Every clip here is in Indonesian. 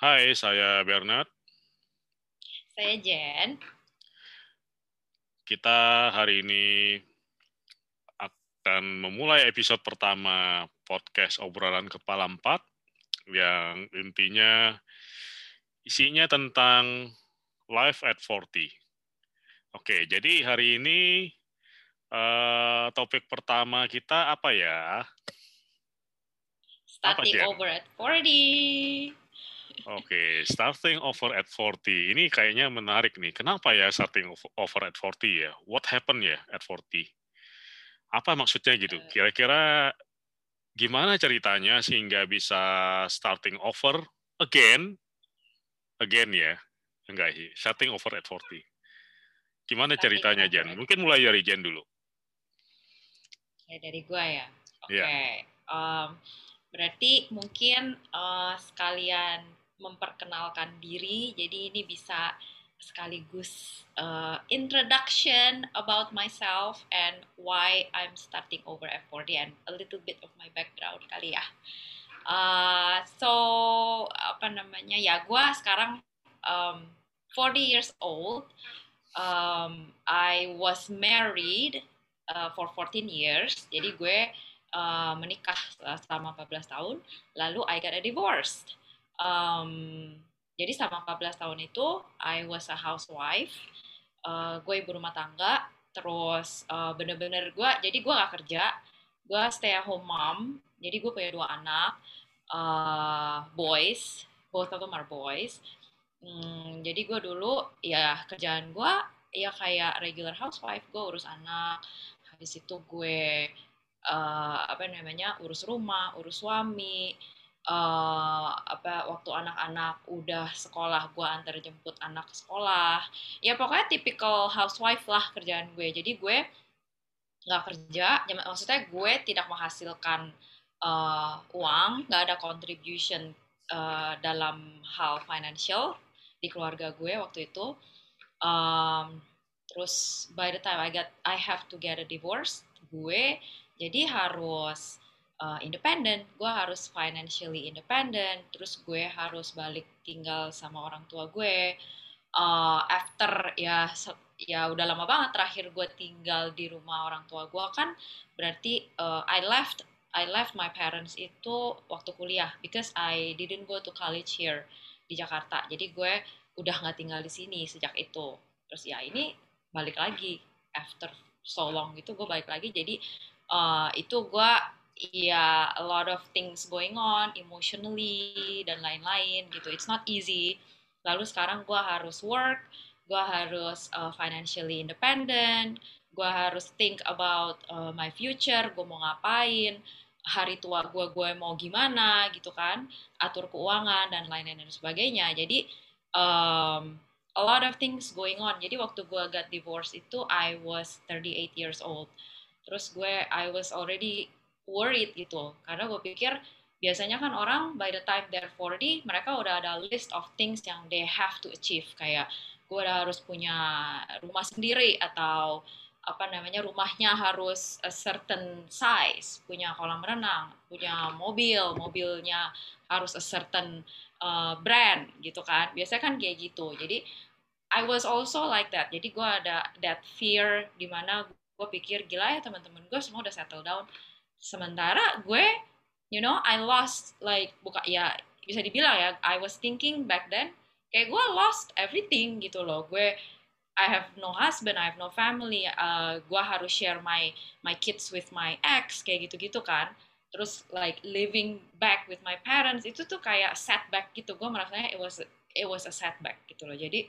Hai, saya Bernard. Saya Jen. Kita hari ini akan memulai episode pertama podcast obrolan kepala empat yang intinya isinya tentang life at 40. Oke, jadi hari ini uh, topik pertama kita apa ya? Starting apa, over at 40. Oke, starting over at 40. Ini kayaknya menarik nih. Kenapa ya starting over at 40 ya? What happened ya at 40? Apa maksudnya gitu? Eh. Kira-kira gimana ceritanya sehingga bisa starting over again? Again ya? Enggak sih, starting over at 40. Gimana ceritanya Jen? Mungkin mulai dari Jen dulu. Ya, dari gua ya. Oke. Okay. Yeah. Um, berarti mungkin uh, sekalian memperkenalkan diri. Jadi ini bisa sekaligus uh, introduction about myself and why I'm starting over F40 and a little bit of my background kali ya. Uh, so apa namanya ya gue sekarang um, 40 years old. Um, I was married uh, for 14 years. Jadi gue uh, menikah selama 14 tahun, lalu I got a divorce. Um, jadi selama 14 tahun itu I was a housewife. Uh, gue ibu rumah tangga, terus uh, bener-bener gue, jadi gue gak kerja, gue stay at home mom. Jadi gue punya dua anak, uh, boys, both of them are boys. Hmm, jadi gue dulu ya kerjaan gue ya kayak regular housewife, gue urus anak, habis itu gue uh, apa namanya urus rumah, urus suami, uh, apa waktu anak-anak udah sekolah gue antar jemput anak sekolah, ya pokoknya typical housewife lah kerjaan gue. Jadi gue nggak kerja, ya, maksudnya gue tidak menghasilkan uh, uang, nggak ada contribution uh, dalam hal financial di keluarga gue waktu itu. Um, terus by the time I get I have to get a divorce gue jadi harus uh, independen gue harus financially independent terus gue harus balik tinggal sama orang tua gue. Uh, after ya ya udah lama banget terakhir gue tinggal di rumah orang tua gue kan berarti uh, I left I left my parents itu waktu kuliah because I didn't go to college here di Jakarta. Jadi gue udah nggak tinggal di sini sejak itu. Terus ya ini balik lagi after so long gitu gue balik lagi. Jadi uh, itu gue ya a lot of things going on emotionally dan lain-lain gitu it's not easy lalu sekarang gue harus work gue harus uh, financially independent gue harus think about uh, my future gue mau ngapain hari tua gue gue mau gimana gitu kan atur keuangan dan lain-lain dan sebagainya jadi um, a lot of things going on. Jadi waktu gue got divorced itu I was 38 years old. Terus gue I was already worried gitu. Karena gue pikir biasanya kan orang by the time they're 40 mereka udah ada list of things yang they have to achieve. Kayak gue udah harus punya rumah sendiri atau apa namanya rumahnya harus a certain size, punya kolam renang, punya mobil, mobilnya harus a certain uh, brand gitu kan. Biasanya kan kayak gitu. Jadi I was also like that. Jadi gue ada that fear di mana gue pikir gila ya teman-teman gue semua udah settle down sementara gue you know I lost like buka ya bisa dibilang ya I was thinking back then kayak gue lost everything gitu loh. Gue I have no husband, I have no family, uh, gue harus share my my kids with my ex kayak gitu-gitu kan. Terus like living back with my parents itu tuh kayak setback gitu. Gue merasanya it was it was a setback gitu loh. Jadi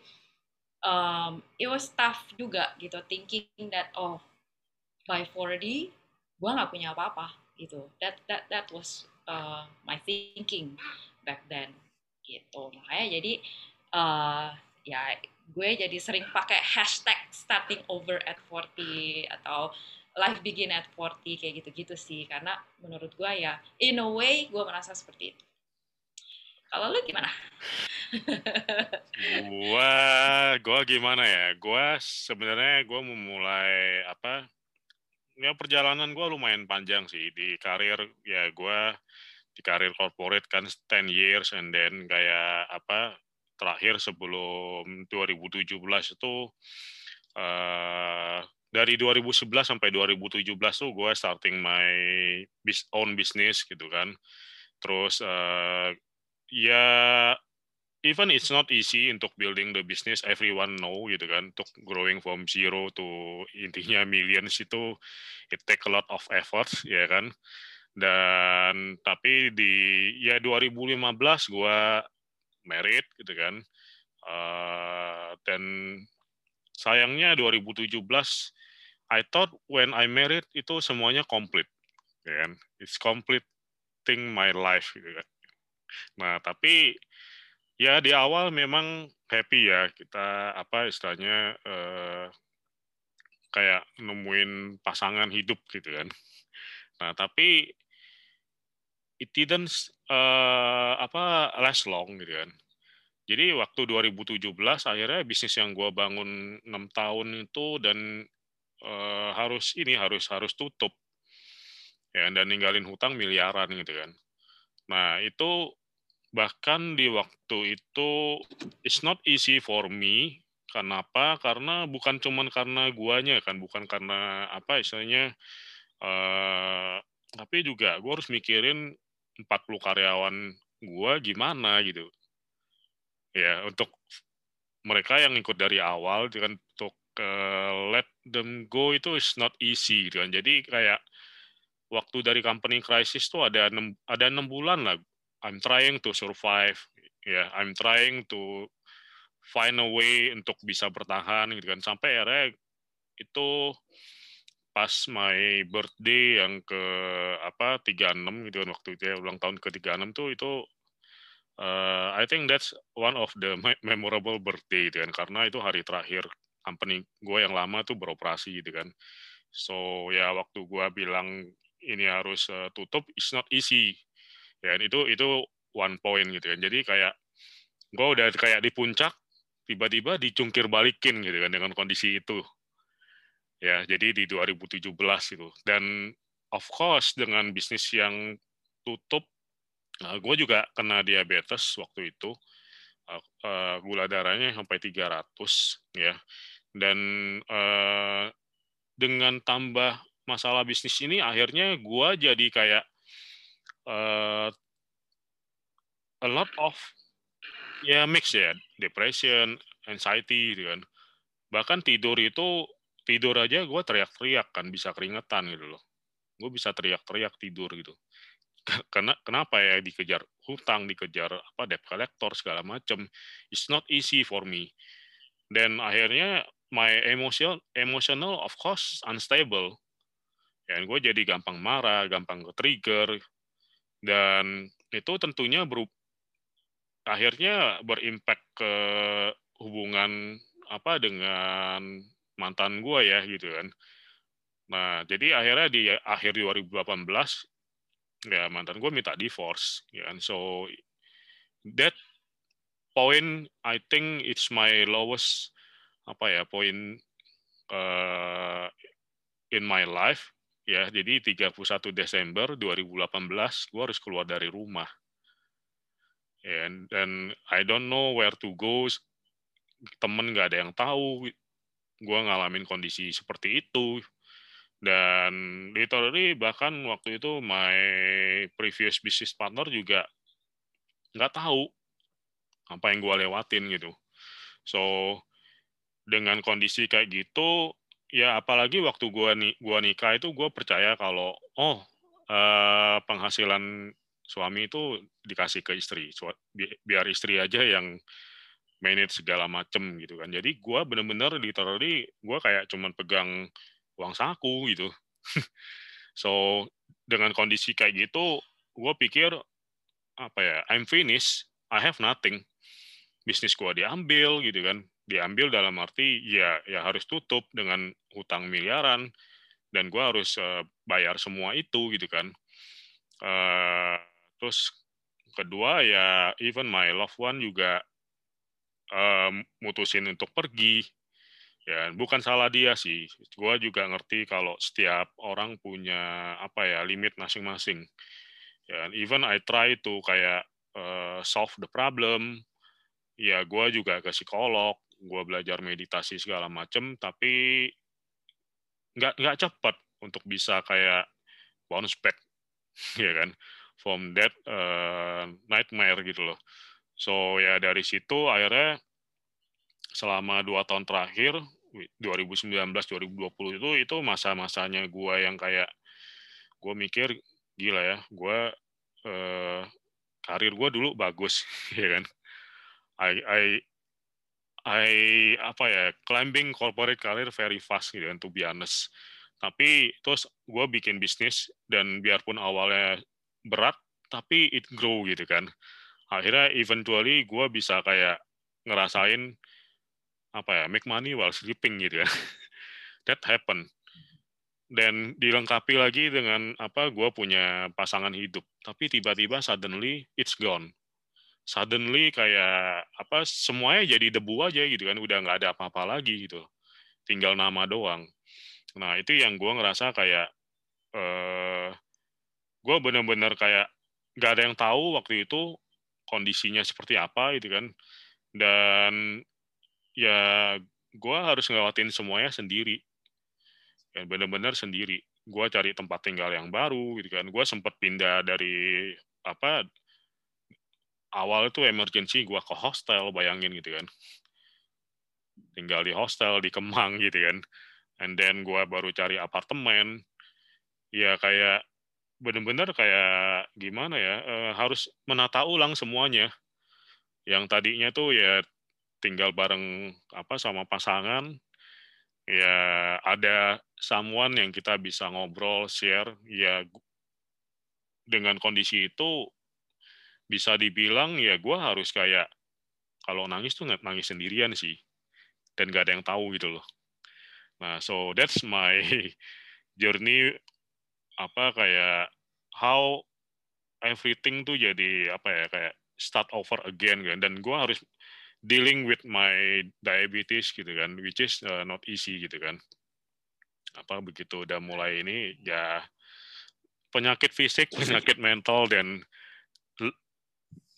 um, it was tough juga gitu thinking that oh by 40 gue nggak punya apa-apa gitu. That that that was uh, my thinking back then gitu. Makanya jadi uh, ya gue jadi sering pakai hashtag starting over at 40 atau life begin at 40 kayak gitu-gitu sih. Karena menurut gue ya in a way gue merasa seperti itu. Kalau lu gimana? Gua gua gimana ya? Gua sebenarnya gua memulai apa ya perjalanan gua lumayan panjang sih. Di karir ya gua di karir corporate kan 10 years and then kayak apa terakhir sebelum 2017 itu uh, dari 2011 sampai 2017 tuh gue starting my own business gitu kan. Terus uh, ya even it's not easy untuk building the business everyone know gitu kan untuk growing from zero to intinya millions itu it take a lot of effort ya kan. Dan tapi di ya 2015 gue married gitu kan uh, dan sayangnya 2017 I thought when I married itu semuanya komplit ya kan. It's completing my life gitu kan. Nah tapi ya di awal memang happy ya kita apa istilahnya eh, kayak nemuin pasangan hidup gitu kan. Nah tapi it didn't uh, apa last long gitu kan. Jadi waktu 2017 akhirnya bisnis yang gue bangun enam tahun itu dan uh, harus ini harus harus tutup ya dan ninggalin hutang miliaran gitu kan. Nah itu bahkan di waktu itu it's not easy for me. Kenapa? Karena bukan cuman karena guanya kan bukan karena apa istilahnya uh, tapi juga gue harus mikirin 40 karyawan gua gimana gitu. Ya untuk mereka yang ikut dari awal dengan untuk uh, let them go itu is not easy gitu kan. Jadi kayak waktu dari company crisis tuh ada enam ada enam bulan lah I'm trying to survive. Ya yeah, I'm trying to find a way untuk bisa bertahan gitu kan. Sampai akhirnya itu pas my birthday yang ke apa 36 gitu kan waktu itu ya ulang tahun ke 36 tuh itu uh, I think that's one of the memorable birthday gitu kan. Karena itu hari terakhir company gue yang lama tuh beroperasi gitu kan. So ya waktu gue bilang ini harus uh, tutup it's not easy ya itu itu one point gitu kan. Jadi kayak gue udah kayak di puncak tiba-tiba dicungkir balikin gitu kan dengan kondisi itu. Ya jadi di 2017 gitu. Dan of course dengan bisnis yang tutup nah, gue juga kena diabetes waktu itu. Uh, gula darahnya sampai 300 ya. Dan uh, dengan tambah masalah bisnis ini akhirnya gue jadi kayak uh, a lot of ya mix ya depression anxiety gitu kan. Bahkan tidur itu tidur aja gue teriak-teriak kan bisa keringetan gitu loh. Gue bisa teriak-teriak tidur gitu. Karena kenapa ya dikejar hutang dikejar apa debt collector segala macam it's not easy for me. Dan akhirnya my emotional emotional of course unstable. Ya gue jadi gampang marah gampang ke trigger dan itu tentunya berup akhirnya berimpact ke hubungan apa dengan mantan gue ya gitu kan. Nah, jadi akhirnya di akhir 2018 ya mantan gue minta divorce ya kan. So that point I think it's my lowest apa ya point uh, in my life ya. Jadi 31 Desember 2018 gue harus keluar dari rumah. And dan I don't know where to go. Temen nggak ada yang tahu. Gue ngalamin kondisi seperti itu. Dan literally bahkan waktu itu my previous business partner juga nggak tahu apa yang gue lewatin gitu. So dengan kondisi kayak gitu ya apalagi waktu gua nih gua nikah itu gua percaya kalau oh uh, penghasilan suami itu dikasih ke istri biar istri aja yang manage segala macem gitu kan. Jadi gua bener-bener literally gua kayak cuman pegang uang saku gitu. So dengan kondisi kayak gitu gua pikir apa ya I'm finished I have nothing. Bisnis gua diambil gitu kan diambil dalam arti ya ya harus tutup dengan hutang miliaran dan gue harus uh, bayar semua itu gitu kan. Uh, terus kedua ya even my loved one juga uh, mutusin untuk pergi. Ya bukan salah dia sih. Gue juga ngerti kalau setiap orang punya apa ya limit masing-masing. Ya, even I try to kayak uh, solve the problem, ya gue juga ke psikolog, gue belajar meditasi segala macem, tapi nggak nggak cepat untuk bisa kayak bounce back, ya kan, from that uh, nightmare gitu loh. So ya dari situ akhirnya selama dua tahun terakhir 2019 2020 itu itu masa-masanya gue yang kayak gue mikir gila ya gue eh, karir gue dulu bagus ya kan I I I apa ya climbing corporate career very fast gitu kan to be honest. Tapi terus gue bikin bisnis dan biarpun awalnya berat tapi it grow gitu kan. Akhirnya eventually gue bisa kayak ngerasain apa ya make money while sleeping gitu ya. That happen. Dan dilengkapi lagi dengan apa gue punya pasangan hidup. Tapi tiba-tiba suddenly it's gone suddenly kayak apa semuanya jadi debu aja gitu kan udah nggak ada apa-apa lagi gitu tinggal nama doang. Nah itu yang gue ngerasa kayak eh, gue bener-bener kayak nggak ada yang tahu waktu itu kondisinya seperti apa gitu kan. Dan ya gue harus ngelewatin semuanya sendiri. Ya benar-benar sendiri. Gue cari tempat tinggal yang baru gitu kan. Gue sempat pindah dari apa awal itu emergency gue ke hostel bayangin gitu kan. Tinggal di hostel di Kemang gitu kan. And then gue baru cari apartemen. Ya kayak bener-bener kayak gimana ya e, harus menata ulang semuanya. Yang tadinya tuh ya tinggal bareng apa sama pasangan. Ya ada someone yang kita bisa ngobrol share. Ya dengan kondisi itu bisa dibilang ya gue harus kayak kalau nangis tuh nangis sendirian sih dan gak ada yang tahu gitu loh nah so that's my journey apa kayak how everything tuh jadi apa ya kayak start over again kan dan gue harus dealing with my diabetes gitu kan, which is uh, not easy gitu kan. Apa begitu udah mulai ini ya penyakit fisik, penyakit mental dan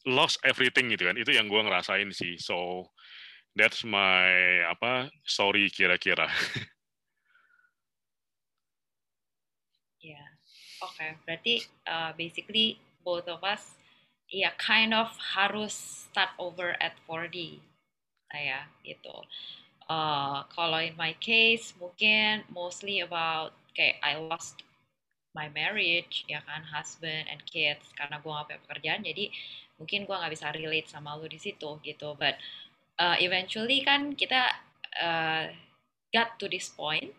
lost everything gitu kan. Itu yang gue ngerasain sih. So that's my apa sorry kira-kira. Ya, yeah. oke. Okay. Berarti uh, basically both of us ya kind of harus start over at 4D saya itu uh, kalau in my case mungkin mostly about kayak I lost my marriage ya kan husband and kids karena gue gak punya pekerjaan jadi mungkin gue nggak bisa relate sama lu di situ gitu but uh, eventually kan kita uh, got to this point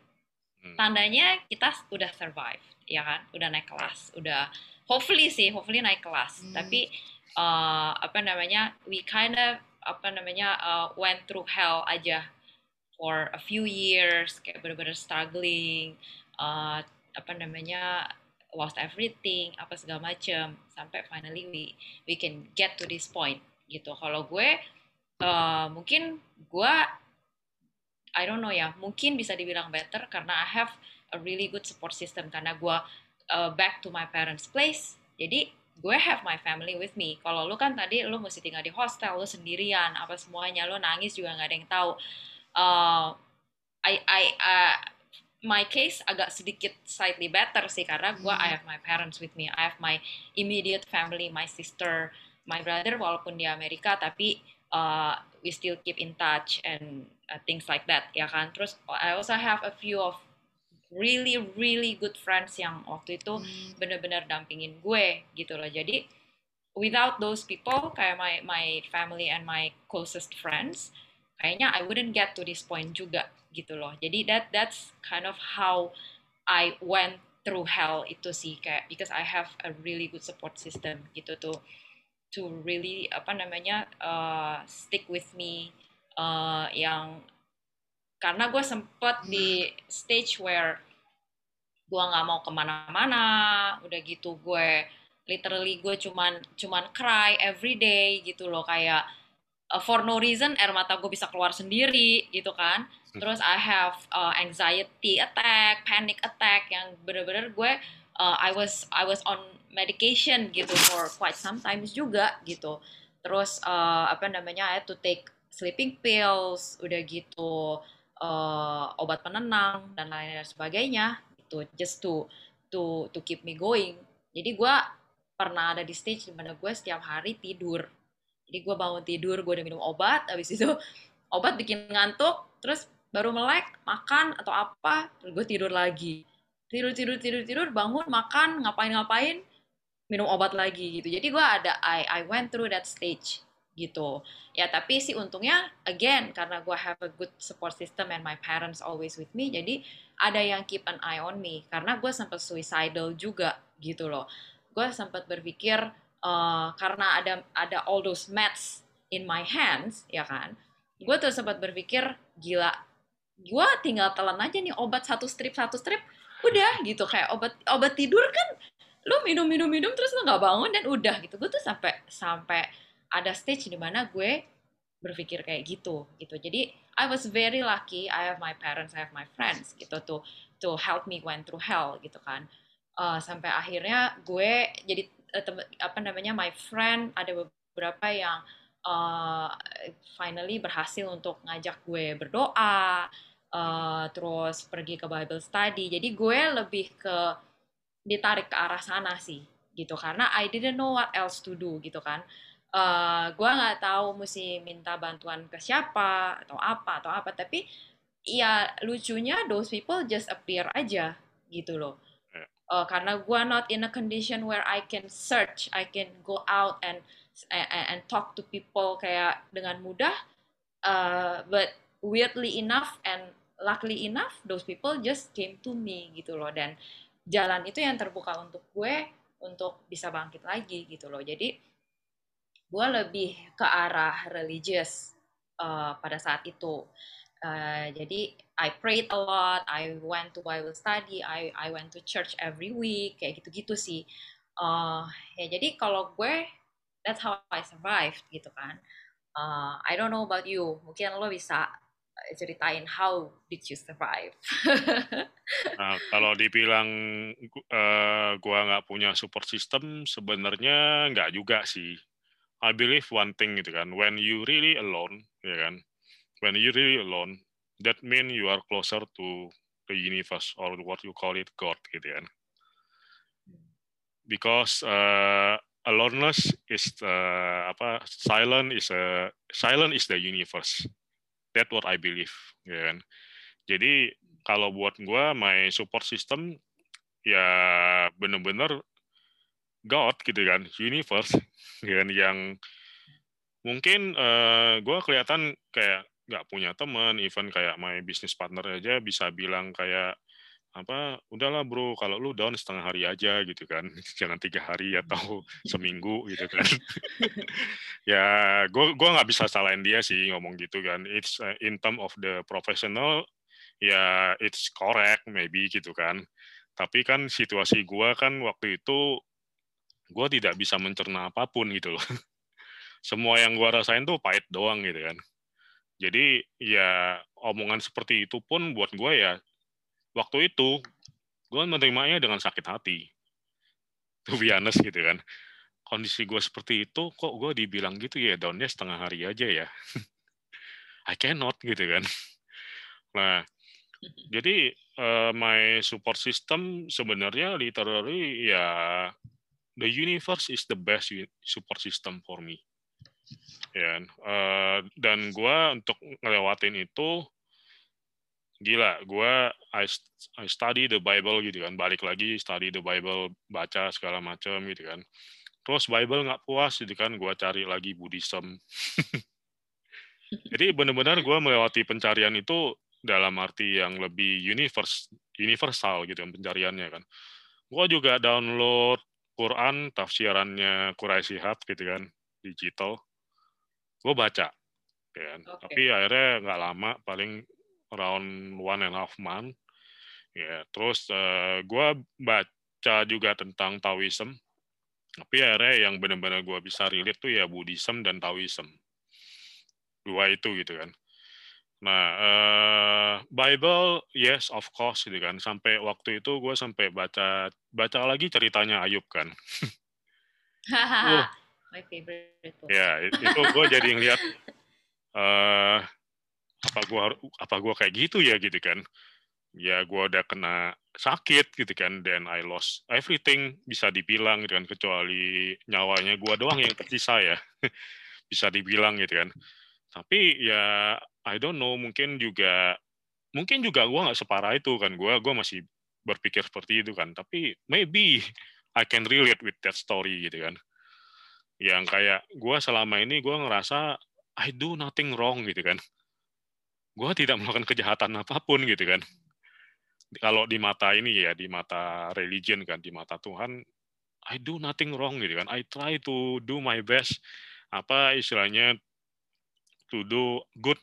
hmm. tandanya kita udah survive ya kan udah naik kelas udah hopefully sih hopefully naik kelas hmm. tapi uh, apa namanya we kind of apa namanya uh, went through hell aja for a few years kayak bener-bener struggling uh, apa namanya lost everything apa segala macem sampai finally we we can get to this point gitu kalau gue uh, mungkin gue I don't know ya mungkin bisa dibilang better karena I have a really good support system karena gue uh, back to my parents place jadi gue have my family with me. Kalau lu kan tadi lu mesti tinggal di hostel, lu sendirian, apa semuanya, lu nangis juga nggak ada yang tahu. Uh, I, I, uh, my case agak sedikit slightly better sih karena gue I have my parents with me, I have my immediate family, my sister, my brother walaupun di Amerika tapi uh, we still keep in touch and uh, things like that ya kan. Terus I also have a few of really really good friends yang waktu itu hmm. benar-benar dampingin gue gitu loh jadi without those people kayak my my family and my closest friends kayaknya I wouldn't get to this point juga gitu loh jadi that that's kind of how I went through hell itu sih kayak because I have a really good support system gitu tuh to really apa namanya uh, stick with me uh, yang karena gue sempet di stage where gue nggak mau ke mana-mana udah gitu gue literally gue cuman cuman cry every day gitu loh kayak uh, for no reason air mata gue bisa keluar sendiri gitu kan. Terus I have uh, anxiety attack panic attack yang bener-bener gue uh, I was I was on medication gitu for quite some times juga gitu. Terus uh, apa namanya I had to take sleeping pills udah gitu uh, obat penenang dan lain-lain sebagainya gitu just to to to keep me going. Jadi gue pernah ada di stage di mana gue setiap hari tidur. Jadi gue bangun tidur gue udah minum obat habis itu obat bikin ngantuk terus baru melek makan atau apa gue tidur lagi. Tidur tidur tidur tidur bangun makan ngapain ngapain minum obat lagi gitu. Jadi gue ada I I went through that stage gitu. Ya tapi sih untungnya again karena gue have a good support system and my parents always with me jadi ada yang keep an eye on me. Karena gue sempat suicidal juga gitu loh. Gue sempat berpikir uh, karena ada ada all those meds in my hands ya kan? Gue tuh sempat berpikir gila gue tinggal telan aja nih obat satu strip satu strip udah gitu. Kayak obat obat tidur kan lu minum minum minum terus lu nggak bangun dan udah gitu. Gue tuh sampai sampai ada stage di mana gue berpikir kayak gitu gitu. Jadi I was very lucky I have my parents I have my friends gitu to to help me went through hell gitu kan. Uh, sampai akhirnya gue jadi uh, apa namanya my friend ada beberapa yang uh, finally berhasil untuk ngajak gue berdoa uh, terus pergi ke Bible study. Jadi gue lebih ke ditarik ke arah sana sih gitu. Karena I didn't know what else to do gitu kan. Uh, gue nggak tahu mesti minta bantuan ke siapa atau apa atau apa. Tapi ya lucunya those people just appear aja gitu loh. Uh, karena gue not in a condition where I can search I can go out and and, and talk to people kayak dengan mudah uh, but weirdly enough and luckily enough those people just came to me gitu loh dan jalan itu yang terbuka untuk gue untuk bisa bangkit lagi gitu loh jadi gue lebih ke arah religious uh, pada saat itu. Uh, jadi I prayed a lot, I went to Bible study, I I went to church every week, kayak gitu-gitu sih. Uh, ya jadi kalau gue that's how I survived gitu kan. Uh, I don't know about you, mungkin lo bisa ceritain how did you survive? nah, kalau dibilang uh, gua nggak punya support system, sebenarnya nggak juga sih. I believe one thing gitu kan, when you really alone, ya kan, when you really alone, that mean you are closer to the universe or what you call it God gitu kan. Because uh, aloneness is the, apa silent is a silent is the universe. That what I believe, ya kan. Jadi kalau buat gue, my support system ya bener-bener God gitu kan, universe kan yang mungkin uh, eh, gue kelihatan kayak nggak punya teman, even kayak my business partner aja bisa bilang kayak apa udahlah bro kalau lu down setengah hari aja gitu kan. Jangan tiga hari atau seminggu gitu kan. Ya gue gua nggak bisa salahin dia sih ngomong gitu kan. It's uh, in term of the professional ya it's correct maybe gitu kan. Tapi kan situasi gue kan waktu itu gue tidak bisa mencerna apa pun gitu loh. Semua yang gue rasain tuh pahit doang gitu kan. Jadi ya omongan seperti itu pun buat gue ya waktu itu gue menerimanya dengan sakit hati. To be honest gitu kan. Kondisi gue seperti itu kok gue dibilang gitu ya downnya setengah hari aja ya. I cannot gitu kan. Nah, jadi uh, my support system sebenarnya literally ya the universe is the best support system for me. Ya, uh, dan gue untuk ngelewatin itu gila, gue I, I study the Bible gitu kan, balik lagi study the Bible, baca segala macam gitu kan. Terus Bible nggak puas gitu kan, gue cari lagi Buddhism. Jadi benar-benar gue melewati pencarian itu dalam arti yang lebih universe, universal gitu kan pencariannya kan. Gue juga download Quran tafsirannya Quraisy Shihab gitu kan digital gue baca kan okay. tapi akhirnya nggak lama paling around one and a half month ya terus uh, eh, gue baca juga tentang Taoism tapi akhirnya yang benar-benar gue bisa relate tuh ya Buddhism dan Taoism dua itu gitu kan Nah, uh, Bible, yes, of course, gitu kan. Sampai waktu itu gue sampai baca baca lagi ceritanya Ayub kan. uh, My favorite. Ya, itu gue jadi ngeliat uh, apa gue apa gua kayak gitu ya gitu kan. Ya gue udah kena sakit gitu kan, then I lost everything bisa dibilang gitu kan, kecuali nyawanya gue doang yang tersisa ya, bisa dibilang gitu kan. Tapi ya I don't know, mungkin juga mungkin juga gue nggak separah itu kan, gue gue masih berpikir seperti itu kan. Tapi maybe I can relate with that story gitu kan yang kayak gue selama ini gue ngerasa I do nothing wrong gitu kan gue tidak melakukan kejahatan apa pun gitu kan. Kalau di mata ini ya di mata religion kan di mata Tuhan I do nothing wrong gitu kan. I try to do my best apa istilahnya to do good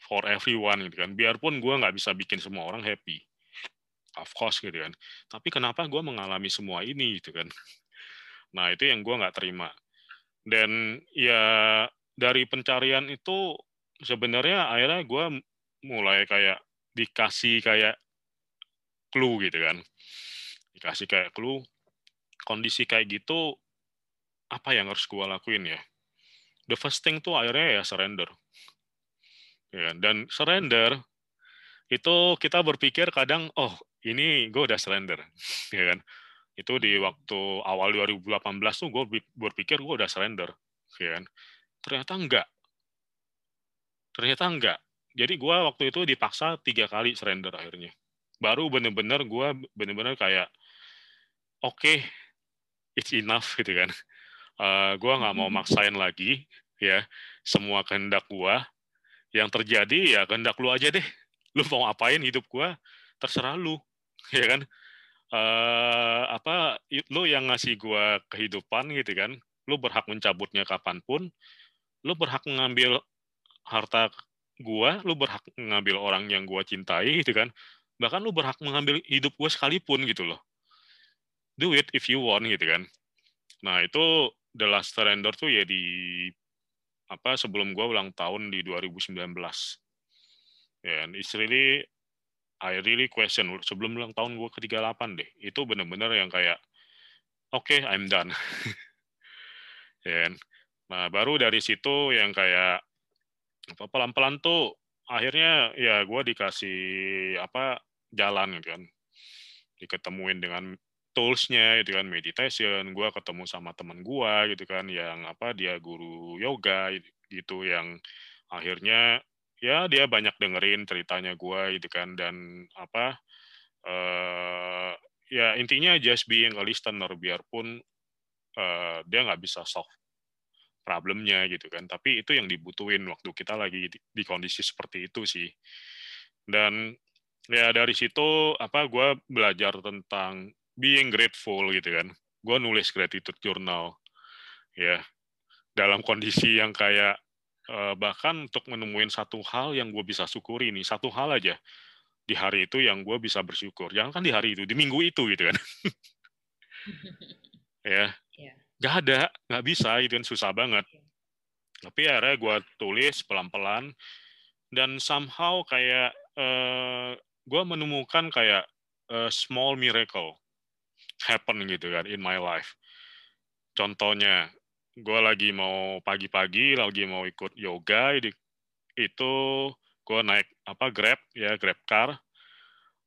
for everyone gitu kan. Biarpun gue nggak bisa bikin semua orang happy of course gitu kan. Tapi kenapa gue mengalami semua ini gitu kan? Nah itu yang gue nggak terima. Dan ya dari pencarian itu sebenarnya akhirnya gue mulai kayak dikasih kayak clue gitu kan. Dikasih kayak clue kondisi kayak gitu apa yang harus gue lakuin ya? The first thing tuh akhirnya ya surrender. Ya, kan? dan surrender itu kita berpikir kadang oh ini gue udah surrender. Ya kan? Itu di waktu awal 2018 tuh gue berpikir gue udah surrender. Ya kan? Ternyata enggak ternyata enggak. Jadi gue waktu itu dipaksa tiga kali surrender akhirnya. Baru bener-bener gue bener-bener kayak oke okay, it's enough gitu kan. Uh, eh, gue nggak mau maksain lagi ya semua kehendak gue yang terjadi ya kehendak lu aja deh. Lu mau apain hidup gue terserah lu ya kan? Uh, apa lu yang ngasih gua kehidupan gitu kan? Lu berhak mencabutnya kapan pun lu berhak mengambil harta gua lu berhak mengambil orang yang gua cintai gitu kan bahkan lu berhak mengambil hidup gua sekalipun gitu loh do it if you want gitu kan nah itu the last surrender tuh ya di apa sebelum gua ulang tahun di 2019 ya and it's really I really question sebelum ulang tahun gue ke 38 deh. Itu bener-bener yang kayak oke, okay, I'm done. ya kan? Nah, baru dari situ yang kayak pelan-pelan tuh akhirnya ya gue dikasih apa jalan gitu kan. Diketemuin dengan toolsnya gitu kan meditation gue ketemu sama teman gue gitu kan yang apa dia guru yoga gitu yang akhirnya ya dia banyak dengerin ceritanya gue gitu kan dan apa uh, ya intinya just being a listener biarpun uh, dia nggak bisa solve problemnya gitu kan. Tapi itu yang dibutuhin waktu kita lagi di, di kondisi seperti itu sih. Dan ya dari situ apa gue belajar tentang being grateful gitu kan. Gue nulis gratitude journal ya. Dalam kondisi yang kayak uh, bahkan untuk menemuin satu hal yang gue bisa syukuri nih satu hal aja di hari itu yang gue bisa bersyukur. Jangan kan di hari itu di minggu itu gitu kan. Ya. Nggak ada nggak bisa itu kan susah banget. Yeah. tapi akhirnya gue tulis pelan-pelan dan somehow kayak uh, gue menemukan kayak a small miracle happen gitu kan in my life. Contohnya gue lagi mau pagi-pagi lagi mau ikut yoga itu gue naik apa grab ya grab car.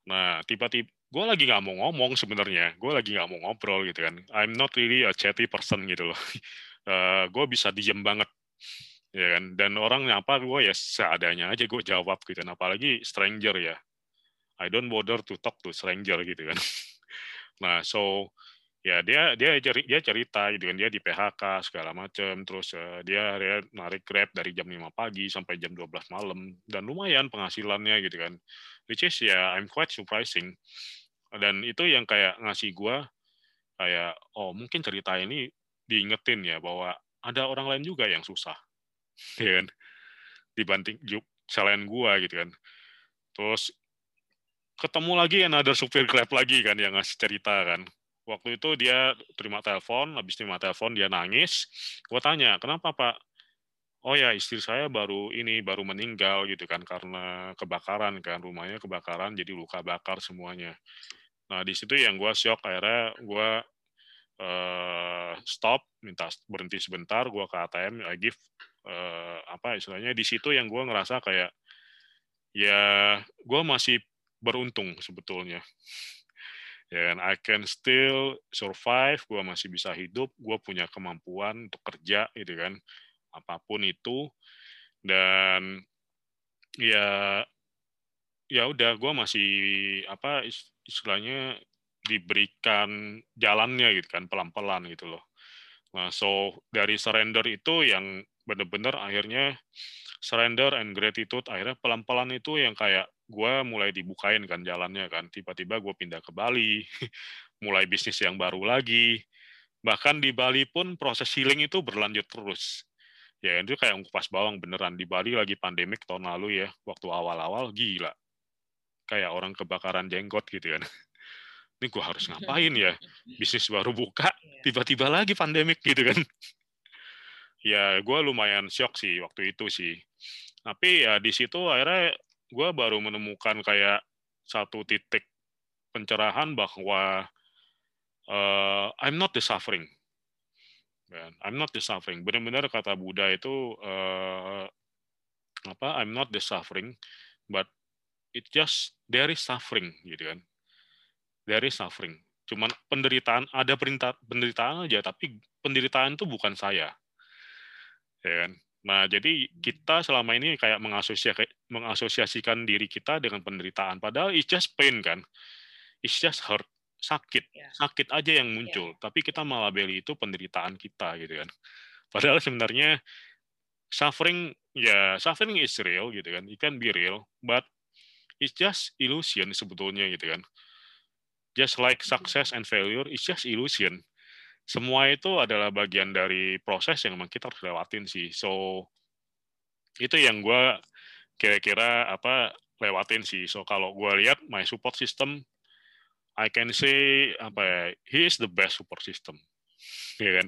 Nah tiba-tiba gue lagi nggak mau ngomong sebenarnya gue lagi nggak mau ngobrol gitu kan. I'm not really a chatty person gitu loh. Uh, eh, gue bisa diem banget ya kan. Dan orang nyapa gue ya seadanya aja gue jawab gitu kan. Apalagi stranger ya. I don't bother to talk to stranger gitu kan. Nah so ya dia dia dia cerita gitu kan. Dia di PHK segala macam terus uh, dia dia narik grab dari jam 5 pagi sampai jam 12 malam. Dan lumayan penghasilannya gitu kan. Which is ya I'm quite surprising dan itu yang kayak ngasih gua kayak oh mungkin cerita ini diingetin ya bahwa ada orang lain juga yang susah. Ya kan? Dibanding selain gua gitu kan. Terus ketemu lagi another supir grab lagi kan yang ngasih cerita kan. Waktu itu dia terima telepon, habis terima telepon dia nangis. Gue tanya, kenapa Pak? oh ya istri saya baru ini baru meninggal gitu kan karena kebakaran kan rumahnya kebakaran jadi luka bakar semuanya nah di situ yang gue shock akhirnya gue uh, stop minta berhenti sebentar gue ke ATM I give uh, apa istilahnya di situ yang gue ngerasa kayak ya gue masih beruntung sebetulnya. Ya kan I can still survive gue masih bisa hidup gue punya kemampuan untuk kerja gitu kan apa pun itu. Dan ya ya udah gue masih apa istilahnya diberikan jalannya gitu kan pelan-pelan gitu loh. Nah, so dari surrender itu yang bener-bener akhirnya surrender and gratitude akhirnya pelan-pelan itu yang kayak gue mulai dibukain kan jalannya kan. Tiba-tiba gue pindah ke Bali mulai bisnis yang baru lagi. Bahkan di Bali pun proses healing itu berlanjut terus. Ya itu kayak ngupas bawang beneran. Di Bali lagi pandemik tahun lalu ya waktu awal-awal gila kayak orang kebakaran jenggot gitu kan. Ini gue harus ngapain ya? Bisnis baru buka iya. tiba-tiba lagi pandemik gitu kan. Ya gue lumayan shock sih waktu itu sih. Tapi ya di situ akhirnya gue baru menemukan kayak satu titik pencerahan bahwa uh, I'm not the suffering. Kan I'm not the suffering. Benar-benar kata Buddha itu uh, apa I'm not the suffering but it just there is suffering gitu kan. There is suffering. Cuman penderitaan ada perintah penderitaan aja tapi penderitaan itu bukan saya. Ya kan? Nah jadi kita selama ini kayak mengasosiasikan, mengasosiasikan diri kita dengan penderitaan. Padahal it's just pain kan? It's just hurt. Sakit. Yeah. sakit aja yang muncul. Yeah. tapi kita malah beli itu penderitaan kita gitu kan. Padahal sebenarnya suffering ya suffering is real gitu kan. It can be real but it's just illusion sebetulnya gitu kan. Just like success and failure it's just illusion. Semua itu adalah bagian dari proses yang memang kita harus lewatin sih. So itu yang gue kira-kira apa lewatin sih. So kalau gue lihat my support system I can say apa ya, he is the best support system, ya kan?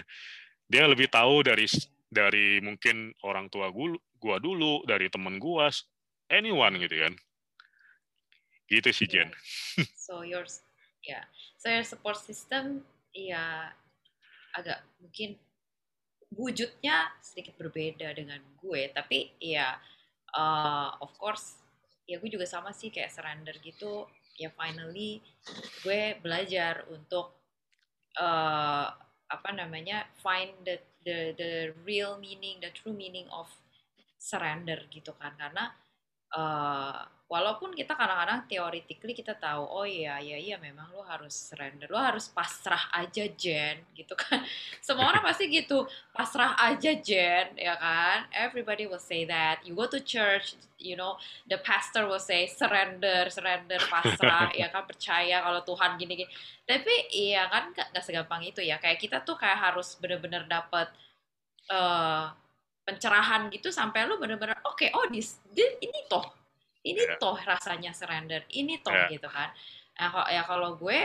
Dia lebih tahu dari dari mungkin orang tua gua, gua dulu, dari teman gua, anyone gitu kan? Gitu sih Jen. Yeah. So your ya, yeah. so your support system ya agak mungkin wujudnya sedikit berbeda dengan gue, tapi ya uh, of course ya gue juga sama sih kayak surrender gitu ya finally gue belajar untuk uh, apa namanya find the the the real meaning the true meaning of surrender gitu kan karena uh, walaupun kita kadang-kadang theoretically kita tahu oh iya iya iya memang lo harus surrender lo harus pasrah aja Jen gitu kan. Semua orang pasti gitu pasrah aja Jen ya kan. Everybody will say that. You go to church you know the pastor will say surrender surrender pasrah ya kan. Percaya kalau Tuhan gini gini tapi iya kan gak, segampang itu ya. Kayak kita tuh kayak harus bener-bener dapet uh, pencerahan gitu sampai lu bener-bener oke okay, oh this, this ini toh ini yeah. toh rasanya surrender ini toh yeah. gitu kan. Nah, kok ya kalau gue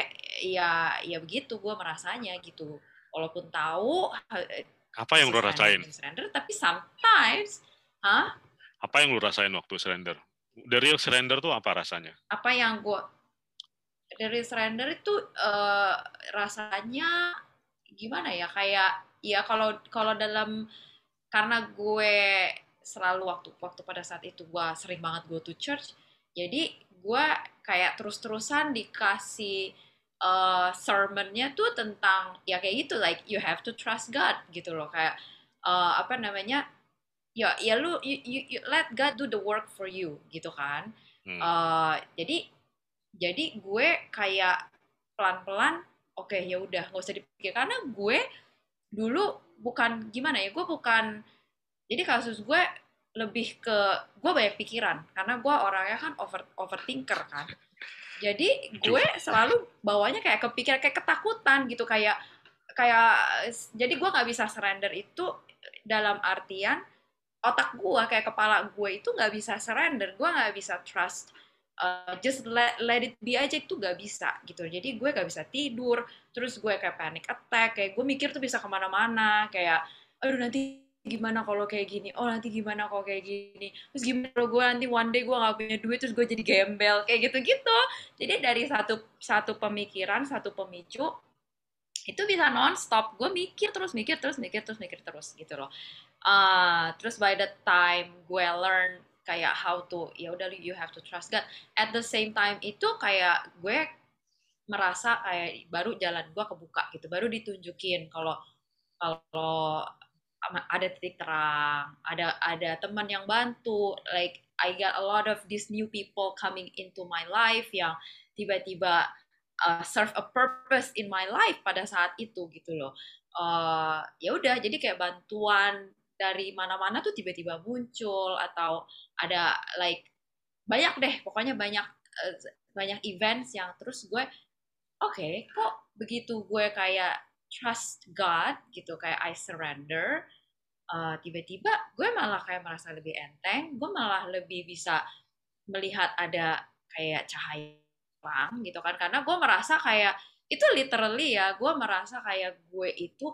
ya ya begitu gue merasanya gitu. Walaupun tahu eh, apa yang lo rasain? surrender tapi sometimes hah? Apa yang lo rasain waktu surrender? Dari surrender tuh apa rasanya? Apa yang gue dari surrender itu uh, rasanya gimana ya? Kayak ya kalau kalau dalam karena gue selalu waktu waktu pada saat itu gue sering banget go to church jadi gue kayak terus-terusan dikasih uh, sermonnya tuh tentang ya kayak gitu like you have to trust God gitu loh. Kayak uh, apa namanya ya ya lu you, you, you let God do the work for you gitu kan. Hmm. uh, jadi jadi gue kayak pelan-pelan oke okay, ya udah nggak usah dipikir. Karena gue dulu bukan gimana ya gue bukan jadi kasus gue lebih ke gue banyak pikiran karena gue orangnya kan over overthinker kan. Jadi gue selalu bawanya kayak kepikiran kayak ketakutan gitu kayak kayak jadi gue nggak bisa surrender itu dalam artian otak gue kayak kepala gue itu nggak bisa surrender gue nggak bisa trust uh, just let, let it be aja itu nggak bisa gitu. Jadi gue nggak bisa tidur terus gue kayak panic attack kayak gue mikir tuh bisa ke mana-mana kayak aduh nanti gimana kalau kayak gini? Oh nanti gimana kalau kayak gini? Terus gimana kalau gue nanti one day gue nggak punya duit terus gue jadi gembel kayak gitu gitu jadi dari satu satu pemikiran satu pemicu itu bisa non-stop. Gue mikir terus mikir terus mikir terus mikir terus gitu loh. Uh, terus by the time gue learn kayak how to ya udah you have to trust. God at the same time itu kayak gue merasa kayak baru jalan gue kebuka gitu baru ditunjukin kalau kalau ada titik terang ada ada teman yang bantu like I got a lot of these new people coming into my life yang tiba-tiba uh, serve a purpose in my life pada saat itu gitu loh. Uh, ya udah jadi kayak bantuan dari mana-mana tuh tiba-tiba muncul atau ada like banyak deh pokoknya banyak uh, banyak events yang terus gue oke okay, kok begitu gue kayak trust God gitu kayak I surrender uh, tiba-tiba gue malah kayak merasa lebih enteng gue malah lebih bisa melihat ada kayak cahaya terang gitu kan karena gue merasa kayak itu literally ya gue merasa kayak gue itu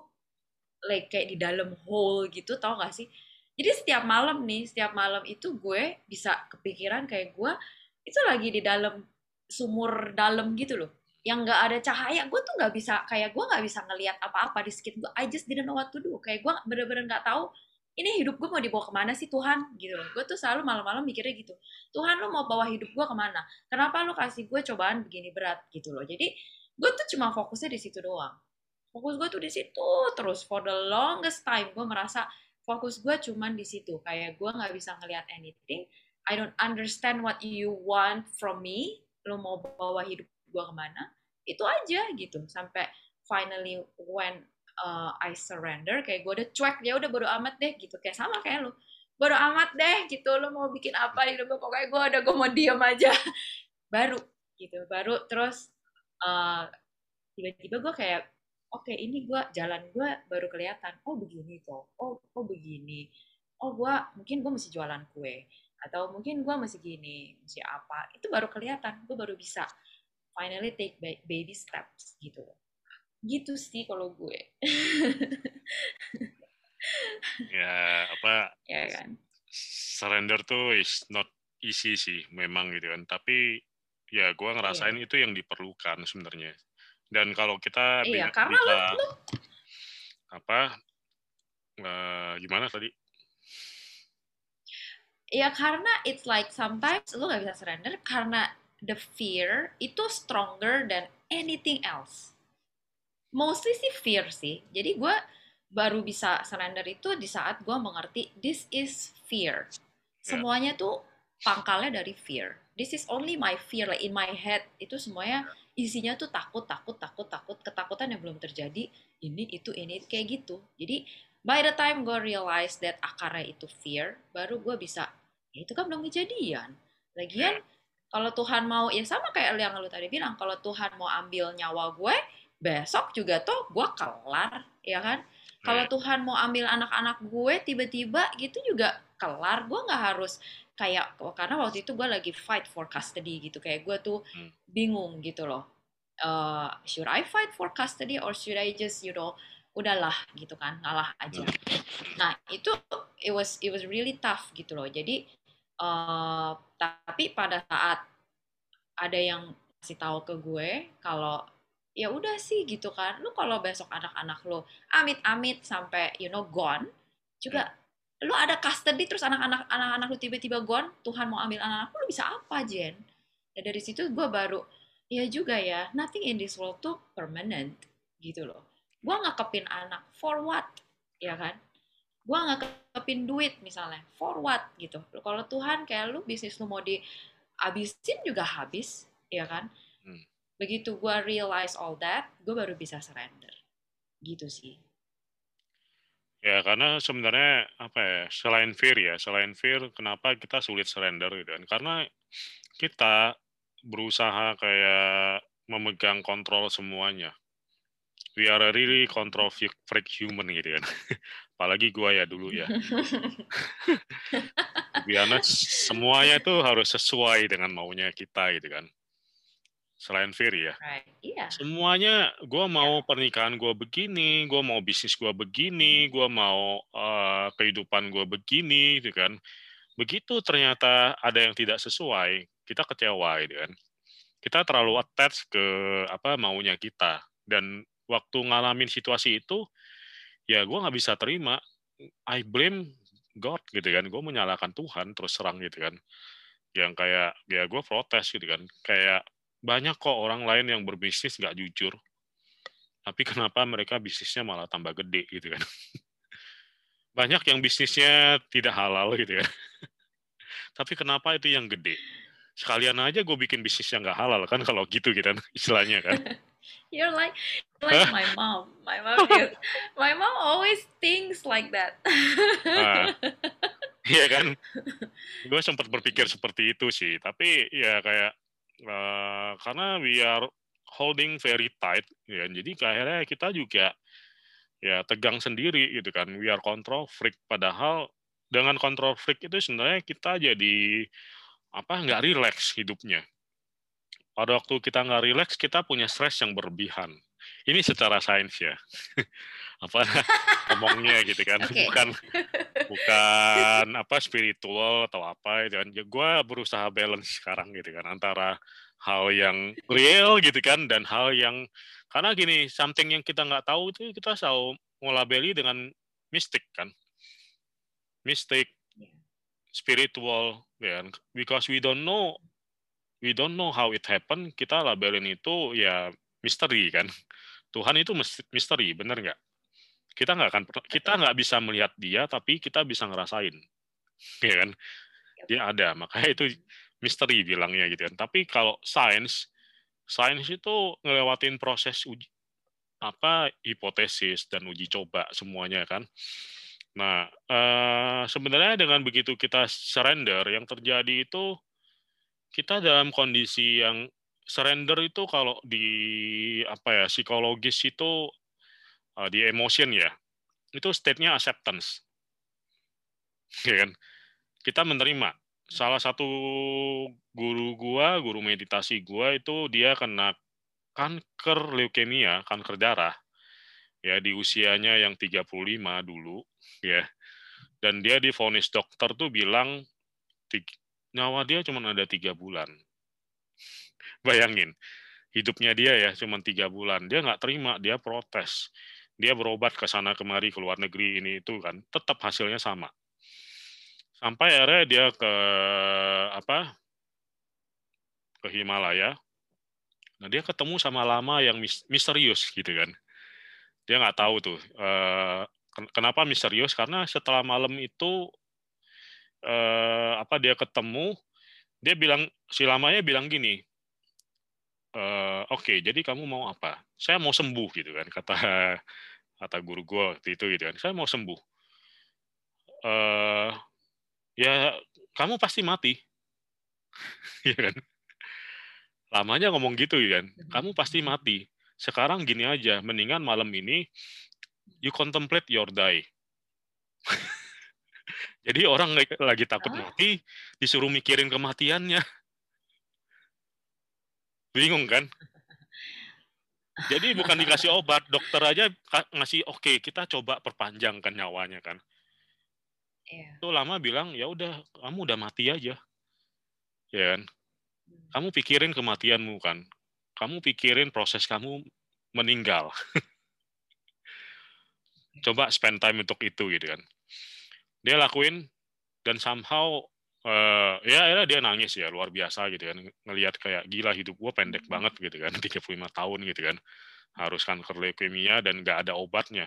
like kayak di dalam hole gitu tau gak sih? Jadi setiap malam nih setiap malam itu gue bisa kepikiran kayak gue itu lagi di dalam sumur dalam gitu loh. Yang nggak ada cahaya gue tuh nggak bisa kayak gue nggak bisa ngelihat apa-apa di sekitar gue. I just didn't know what to do. Kayak gue bener-bener nggak tahu ini hidup gue mau dibawa ke mana sih Tuhan? Gitu loh. Gue tuh selalu malam-malam mikirnya gitu. Tuhan lo mau bawa hidup gue ke mana? Kenapa lo kasih gue cobaan begini berat? Gitu loh. Jadi gue tuh cuma fokusnya di situ doang fokus gue tuh di situ terus for the longest time gue merasa fokus gue cuman di situ. Kayak gue nggak bisa ngelihat anything. I don't understand what you want from me. Lo mau bawa hidup gue ke mana? Itu aja gitu. Sampai finally when uh, I surrender kayak gue udah cuek ya udah bodo amat deh gitu. Kayak sama kayak lu bodo amat deh gitu lo mau bikin apa di hidup pokoknya gue udah gue mau diam aja. Baru gitu baru terus uh, tiba-tiba gue kayak oke okay, ini gue jalan gue baru kelihatan. Oh begini kok. Oh oh begini? Oh gue mungkin gue mesti jualan kue. Atau mungkin gue masih gini mesti apa. Itu baru kelihatan. Gue baru bisa finally take baby steps gitu. Gitu sih kalau gue. Ya apa ya kan? surrender tuh is not easy sih memang gitu kan. Tapi ya gue ngerasain yeah. itu yang diperlukan sebenarnya dan kalau kita iya, bisa, karena bisa lo, apa uh, gimana tadi ya karena it's like sometimes lo gak bisa surrender karena the fear itu stronger than anything else. Mostly sih fear sih. Jadi gue baru bisa surrender itu di saat gue mengerti this is fear. Ya. Semuanya tuh pangkalnya dari fear. This is only my fear, like in my head itu semuanya isinya tuh takut, takut, takut, takut, ketakutan yang belum terjadi. Ini, itu, ini, kayak gitu. Jadi by the time gue realize that akarnya itu fear, baru gue bisa, ya itu kan belum kejadian. Lagian, yeah kalau Tuhan mau ya sama kayak yang lu tadi bilang kalau Tuhan mau ambil nyawa gue besok juga tuh gue kelar ya kan kalau iya. Tuhan mau ambil anak-anak gue tiba-tiba gitu juga kelar gue nggak harus kayak karena waktu itu gue lagi fight for custody gitu kayak gue tuh hmm. bingung gitu loh uh, should I fight for custody or should I just you know udahlah gitu kan ngalah aja hmm. nah itu it was it was really tough gitu loh jadi Uh, tapi pada saat ada yang kasih tahu ke gue kalau ya udah sih gitu kan lu kalau besok anak-anak lu amit-amit sampai you know gone juga hmm. Lu ada custody terus anak-anak anak-anak lu tiba-tiba gone Tuhan mau ambil anak-anak lu bisa apa Jen? Ya dari situ gue baru ya juga ya nothing in this world tuh permanent gitu loh. Gue ngekepin anak for what? Ya kan? Gue nggak kepin duit misalnya for what? Gitu. Kalau Tuhan kayak lu bisnis lu mau dihabisin juga habis ya kan? Hmm. begitu gue realize all that gue baru bisa surrender. Gitu sih ya karena sebenarnya apa ya selain fear ya selain fear kenapa kita sulit surrender gitu kan karena kita berusaha kayak memegang kontrol semuanya we are a really control freak human gitu kan apalagi gua ya dulu ya. Biar semuanya itu harus sesuai dengan maunya kita gitu kan. Selain Ferry ya. Right. Yeah. Semuanya, gue mau yeah. pernikahan gue begini, gue mau bisnis gue begini, gue mau uh, kehidupan gue begini, gitu kan. Begitu ternyata ada yang tidak sesuai, kita kecewa, gitu kan. Kita terlalu attach ke apa maunya kita, dan waktu ngalamin situasi itu, ya gue nggak bisa terima. I blame God, gitu kan. Gue menyalahkan Tuhan terus serang, gitu kan. Yang kayak ya gue protes, gitu kan. Kayak banyak kok orang lain yang berbisnis nggak jujur. Tapi kenapa mereka bisnisnya malah tambah gede gitu kan. Banyak yang bisnisnya tidak halal gitu ya. Tapi kenapa itu yang gede? Sekalian aja gue bikin bisnis yang nggak halal kan kalau gitu gitu kan istilahnya kan. You're like like my mom. My mom is, my mom always thinks like that. nah, iya kan? Gue sempat berpikir seperti itu sih, tapi ya kayak Uh, karena we are holding very tight, ya. Jadi akhirnya kita juga ya tegang sendiri gitu kan. We are control freak. Padahal dengan control freak itu sebenarnya kita jadi apa nggak relax hidupnya. Pada waktu kita nggak relax, kita punya stres yang berlebihan. Ini secara sains ya. apa ngomongnya gitu kan. Okay. bukan bukan apa spiritual atau apa itu kan. Ya, gue berusaha balance sekarang gitu kan antara hal yang real gitu kan dan hal yang karena gini something yang kita nggak tahu itu kita selalu melabeli dengan mistik kan. Mistik iya. spiritual ya kan. Because we don't know we don't know how it happen kita labelin itu ya misteri kan. Tuhan itu misteri bener nggak kita nggak akan kita nggak bisa melihat dia tapi kita bisa ngerasain. Ya kan? Dia ada makanya itu misteri bilangnya gitu kan. Tapi kalau sains sains itu ngelewatin proses uji apa hipotesis dan uji coba semuanya kan. Nah eh, sebenarnya dengan begitu kita surrender yang terjadi itu kita dalam kondisi yang surrender itu kalau di apa ya psikologis itu uh, di emotion ya, itu state-nya acceptance. Ya kan? Kita menerima. Salah satu guru gua, guru meditasi gua itu dia kena kanker leukemia, kanker darah. Ya, di usianya yang 35 dulu, ya. Dan dia difonis dokter tuh bilang nyawa dia cuma ada tiga bulan. Bayangin, hidupnya dia ya cuma tiga bulan. Dia nggak terima, dia protes dia berobat ke sana kemari ke luar negeri ini itu kan tetap hasilnya sama. Sampai akhirnya dia ke apa ke Himalaya. Nah dia ketemu sama lama yang misterius gitu kan. Dia nggak tahu tuh uh, kenapa misterius? Karena setelah malam itu uh, apa dia ketemu dia bilang si lamanya bilang gini uh, oke okay, jadi kamu mau apa? Saya mau sembuh gitu kan kata kata guru gue waktu itu gitu kan. Saya mau sembuh. Uh, ya kamu pasti mati. Ya kan? Lamanya ngomong gitu ya kan. Kamu pasti mati. Sekarang gini aja mendingan malam ini you contemplate your die. Jadi orang lagi takut mati disuruh mikirin kematiannya bingung kan jadi bukan dikasih obat, dokter aja ngasih oke okay, kita coba perpanjangkan nyawanya kan. Yeah. Itu lama bilang ya udah kamu udah mati aja, ya kan. Hmm. Kamu pikirin kematianmu kan. Kamu pikirin proses kamu meninggal. coba spend time untuk itu gitu kan. Dia lakuin dan somehow uh, ya akhirnya dia nangis ya luar biasa gitu kan. Ngelihat kayak gila hidup gue pendek hmm. banget gitu kan. 35 tahun gitu kan. Harus kanker leukemia dan nggak ada obatnya.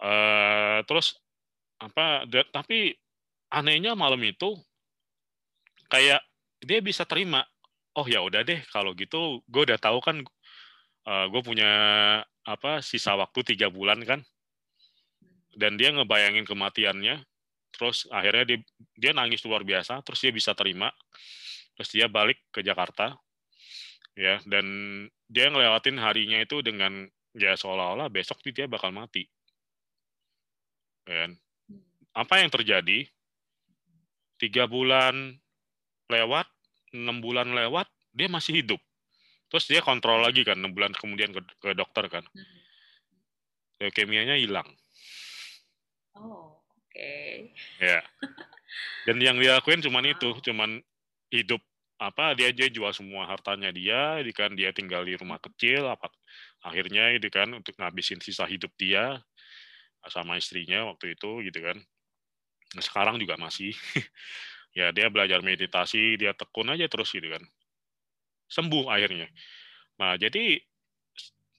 Uh, terus apa tapi anehnya malam itu kayak dia bisa terima oh ya udah deh kalau gitu gue udah tahu kan uh, eh, gue punya apa sisa waktu tiga bulan kan. Dan dia ngebayangin kematiannya terus akhirnya dia dia nangis luar biasa terus dia bisa terima. Terus dia balik ke Jakarta ya. Dan dia ngelewatin harinya itu dengan ya seolah-olah besok dia bakal mati. Kan? Apa yang terjadi? Tiga bulan lewat enam bulan lewat dia masih hidup. Terus dia kontrol lagi kan enam bulan kemudian ke, ke dokter kan. Hmm. leukemianya hilang. Oh okay. ya. Dan yang dia lakuin cuman wow. itu cuman hidup apa dia aja jual semua hartanya dia di kan. Dia tinggal di rumah kecil apa akhirnya itu kan untuk ngabisin sisa hidup dia sama istrinya waktu itu gitu kan. Nah, sekarang juga masih. Ya dia belajar meditasi dia tekun aja terus gitu kan. Sembuh akhirnya. Nah jadi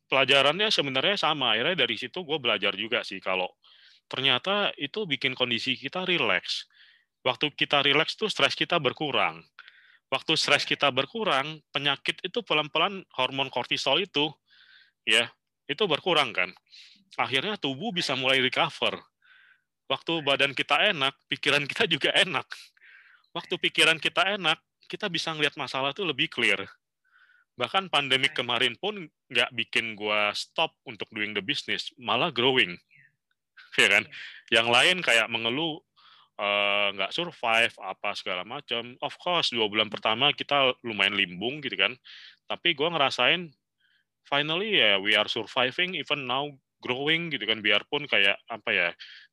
pelajarannya sebenarnya sama. Akhirnya dari situ gue belajar juga sih kalau ternyata itu bikin kondisi kita rileks waktu kita rileks tuh stres kita berkurang waktu stres kita berkurang, penyakit itu pelan-pelan hormon kortisol itu ya, itu berkurang kan. Akhirnya tubuh bisa mulai recover. Waktu badan kita enak, pikiran kita juga enak. Waktu pikiran kita enak, kita bisa ngeliat masalah itu lebih clear. Bahkan pandemik kemarin pun nggak bikin gua stop untuk doing the business, malah growing. Ya kan? Yang lain kayak mengeluh, Eh, nggak uh, survive apa segala macam. Of course dua bulan pertama kita lumayan limbung gitu kan. Tapi gue ngerasain finally ya yeah, we are surviving even now growing gitu kan biarpun kayak apa ya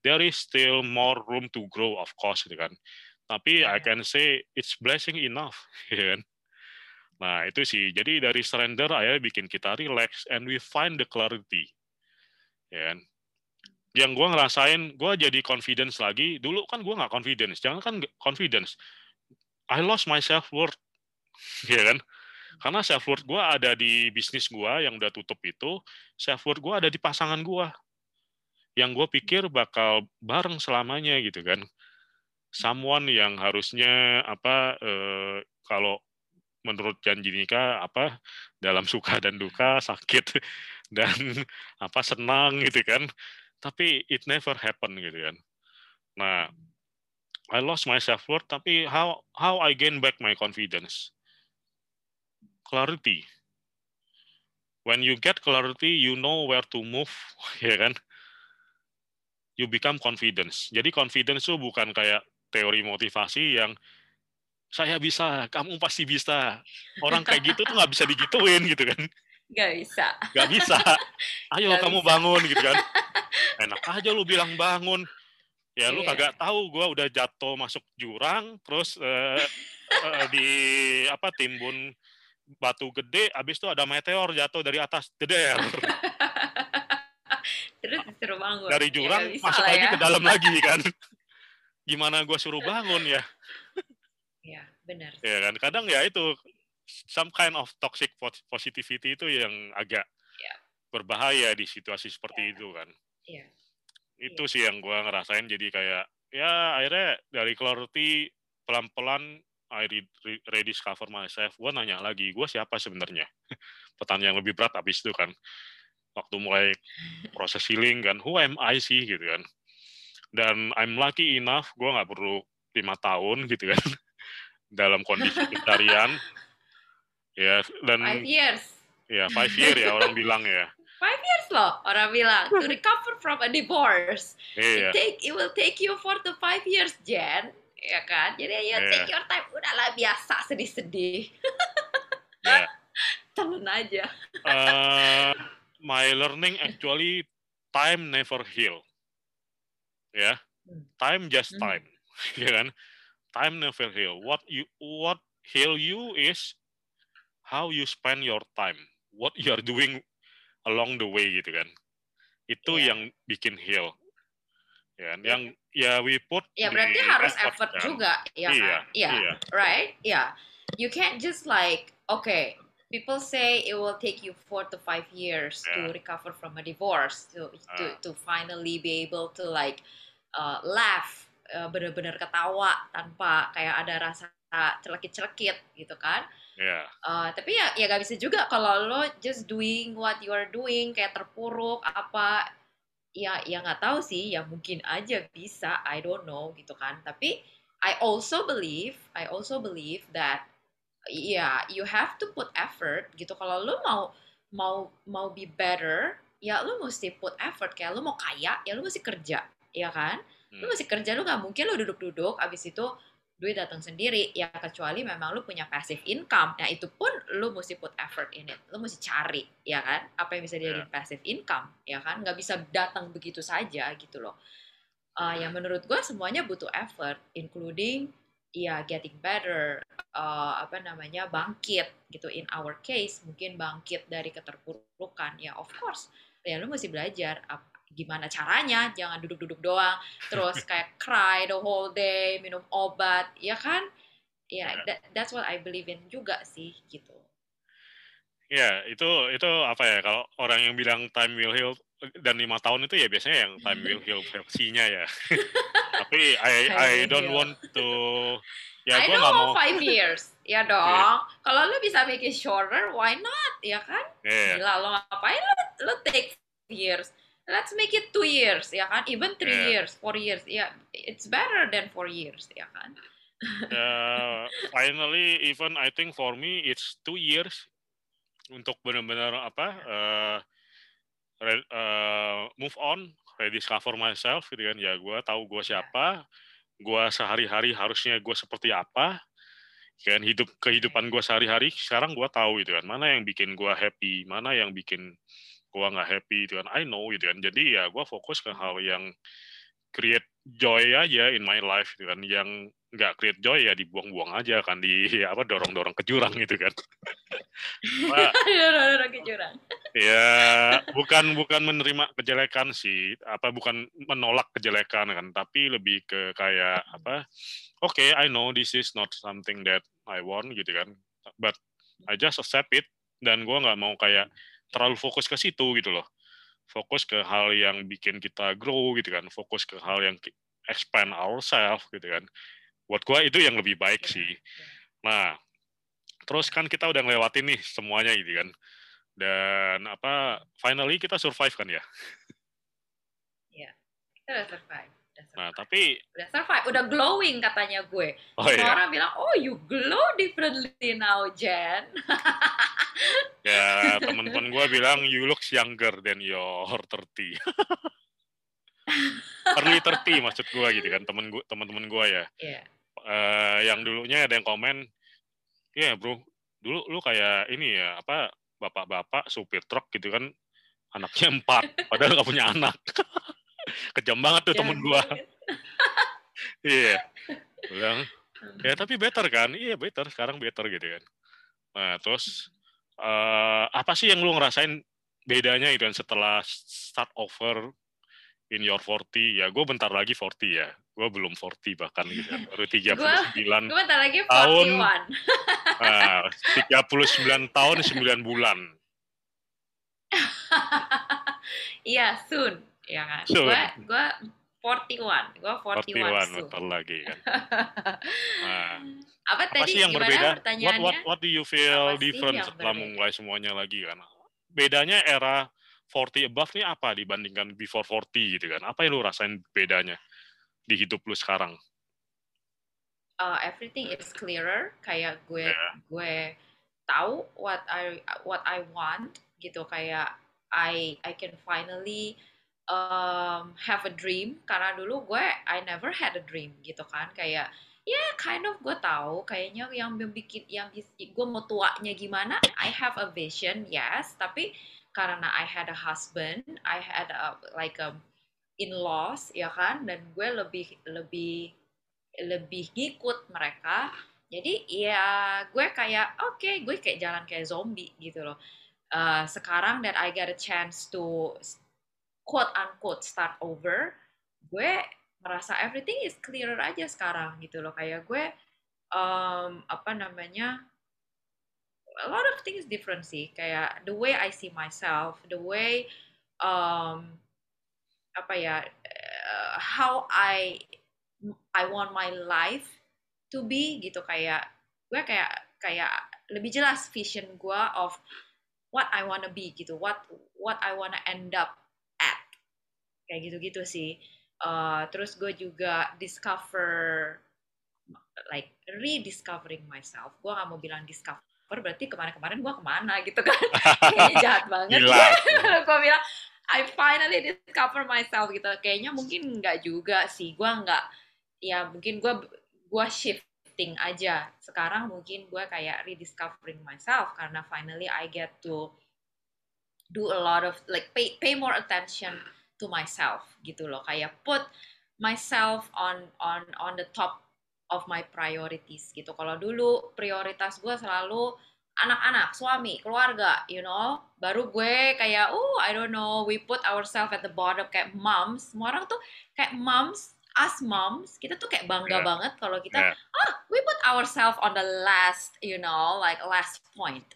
there is still more room to grow of course gitu kan. Tapi I can say it's blessing enough gitu kan. Nah itu sih jadi dari surrender akhirnya bikin kita relax and we find the clarity. Ya kan? Yang gue ngerasain gue jadi confidence lagi. Dulu kan gue nggak confidence jangan kan confidence. I lost my self worth ya kan? Karena self worth gue ada di bisnis gue yang udah tutup itu self worth gue ada di pasangan gue yang gue pikir bakal bareng selamanya gitu kan. Someone yang harusnya apa eh, kalau menurut janji nikah apa dalam suka dan duka sakit dan apa senang gitu kan tapi it never happen gitu kan. Nah, I lost my self worth, tapi how how I gain back my confidence? Clarity. When you get clarity, you know where to move, ya kan? You become confidence. Jadi confidence itu bukan kayak teori motivasi yang saya bisa, kamu pasti bisa. Orang kayak gitu tuh nggak bisa digituin gitu kan. Gak bisa. Gak bisa. Ayo Gak kamu bisa. bangun gitu kan. Enak aja lu bilang bangun. Ya lu yeah. kagak tahu gue udah jatuh masuk jurang, terus uh, uh, di apa timbun batu gede, abis itu ada meteor jatuh dari atas, jeder. terus disuruh bangun. Dari ya, jurang ya, masuk lagi ya. ke dalam lagi kan. Gimana gue suruh bangun ya? Iya, benar. Ya kan, kadang ya itu some kind of toxic positivity itu yang agak yeah. berbahaya di situasi seperti yeah. itu kan. Yeah. Itu yeah. sih yang gue ngerasain jadi kayak ya akhirnya dari clarity pelan-pelan I rediscover myself. Gue nanya lagi, gue siapa sebenarnya? Pertanyaan yang lebih berat habis itu kan. Waktu mulai proses healing kan, who am I sih gitu kan. Dan I'm lucky enough, gue nggak perlu lima tahun gitu kan. dalam kondisi pencarian Ya, dan five years. Ya, five year ya orang bilang ya. Five years loh orang bilang to recover from a divorce. Iya. It take it will take you four to five years, Jen. Ya kan? Jadi ya yeah. take your time. Udahlah biasa sedih-sedih. yeah. Telan aja. uh, my learning actually time never heal. Ya. Yeah? Time just hmm. time. ya kan? Time never heal. What you what heal you is how you spend your time, what you are doing along the way gitu kan. Itu yeah. yang bikin heal. Ya, yeah. yang ya we put Ya berarti harus effort, effort kan. juga ya iya, kan? Iya, yeah. right? Yeah. You can't just like okay, people say it will take you four to five years yeah. to recover from a divorce to to uh. to finally be able to like uh, laugh uh, benar-benar ketawa tanpa kayak ada rasa celekit-celekit gitu kan Yeah. Uh, tapi ya ya gak bisa juga kalau lo just doing what you are doing kayak terpuruk apa ya ya nggak tahu sih ya mungkin aja bisa I don't know gitu kan tapi I also believe I also believe that ya yeah, you have to put effort gitu kalau lo mau mau mau be better ya lo mesti put effort kayak lo mau kaya ya lo mesti kerja ya kan hmm. lo mesti kerja lo nggak mungkin lo duduk-duduk abis itu duit datang sendiri ya kecuali memang lu punya passive income. Nah itu pun lu mesti put effort in it. Lu mesti cari ya kan? Apa yang bisa jadi yeah. passive income ya kan? Nggak bisa datang begitu saja gitu loh. Uh, yang menurut gue semuanya butuh effort including ya getting better uh, apa namanya bangkit gitu. In our case mungkin bangkit dari keterpurukan. Ya of course. Ya lu mesti belajar gimana caranya jangan duduk-duduk doang. Terus kayak cry the whole day minum obat ya kan? Ya yeah, that, that's what I believe in juga sih gitu. Ya itu itu apa ya kalau orang yang bilang time will heal dan lima tahun itu ya biasanya yang time will heal versinya ya. Tapi I I don't want to ya gue nggak mau. five years ya dong. Yeah. kalau lu bisa make it shorter why not ya kan? Yeah. gila lo ngapain lo lo take years let's make it two years ya kan? Even three yeah. years four years. Ya yeah, it's better than four years ya kan? Uh, finally even I think for me it's two years untuk benar-benar apa uh, re, uh, move on rediscover myself gitu kan. Ya gue tahu gue iya. siapa gue sehari-hari harusnya gue seperti apa kan? Hidup kehidupan gue sehari-hari sekarang gue tahu itu kan. Mana yang bikin gue happy mana yang bikin gue nggak happy gitu kan. I know gitu kan. Jadi ya gue fokus ke hal yang create joy aja in my life gitu kan. Yang nggak create joy ya dibuang-buang aja kan di apa dorong-dorong ke jurang gitu kan. Dorong-dorong ke jurang. Ya bukan bukan menerima kejelekan sih. Apa bukan menolak kejelekan kan tapi lebih ke kayak apa oke okay, I know this is not something that I want gitu kan. But I just accept it dan gue nggak mau kayak terlalu fokus ke situ gitu loh. Fokus ke hal yang bikin kita grow gitu kan. Fokus ke hal yang expand ourselves gitu kan. Buat gua itu yang lebih baik iya, sih. iya. nah terus kan kita udah ngelewatin nih semuanya gitu kan. Dan apa finally kita survive kan ya? Iya, kita udah survive. Nah, tapi udah survive, udah glowing katanya gue. Oh, iya. orang bilang, "Oh, you glow differently now, Jen." ya, teman-teman gue bilang you look younger than your 30. Early 30 maksud gue gitu kan, temen gue teman-teman gue ya. Yeah. Uh, yang dulunya ada yang komen, "Ya, yeah, Bro, dulu lu kayak ini ya, apa bapak-bapak supir truk gitu kan, anaknya empat, padahal gak punya anak." kejam banget tuh temen gua. Iya. Bilang ya tapi better kan? Iya better. Sekarang better gitu kan. Nah terus uh, apa sih yang lu ngerasain bedanya itu kan setelah start over in your 40 ya gue bentar lagi 40 ya. Gue belum 40 bahkan gitu kan. baru 39 gue bentar lagi 41 tahun nah, 39 tahun 9 bulan. Iya soon ya kan so, gue gue 41 gue 41 41 lagi kan? Nah, apa, apa tadi? sih yang berbeda? What, what, what do you feel different setelah memulai semuanya lagi kan? Bedanya era 40 above ini apa dibandingkan before 40 gitu kan? Apa yang lu rasain bedanya di hidup lu sekarang? Uh, everything is clearer. Kayak gue yeah. gue tahu what I what I want gitu. Kayak I I can finally um, have a dream karena dulu gue I never had a dream gitu kan. Kayak ya yeah, kind of gue tahu kayaknya yang bikin yang gue mau tuanya gimana I have a vision yes. Tapi karena I had a husband I had a like a in-laws ya kan. Dan gue lebih lebih lebih ngikut mereka. Jadi ya gue kayak oke okay, gue kayak jalan kayak zombie gitu loh. Uh, sekarang that I get a chance to quote unquote start over gue merasa everything is clearer aja sekarang gitu loh. Kayak gue um, apa namanya a lot of things different sih. Kayak the way I see myself the way um, apa ya uh, how I I want my life to be gitu. Kayak gue kayak kayak lebih jelas vision gue of what I wanna be gitu. What what I wanna end up kayak gitu-gitu sih. Uh, terus gue juga discover like rediscovering myself. Gue gak mau bilang discover berarti kemarin-kemarin gue ke mana gitu kan. Kayaknya jahat banget. Gue bilang I finally discover myself gitu. Kayaknya mungkin nggak juga sih. Gue nggak ya mungkin gue gue shift thing aja. Sekarang mungkin gue kayak rediscovering myself karena finally I get to do a lot of like pay pay more attention to myself gitu loh. Kayak put myself on on on the top of my priorities gitu. Kalau dulu prioritas gue selalu anak-anak, suami, keluarga, you know. Baru gue kayak, oh I don't know, we put ourselves at the bottom kayak moms. Semua orang tuh kayak moms, us moms, kita tuh kayak bangga yeah. banget kalau kita, yeah. ah we put ourselves on the last, you know, like last point.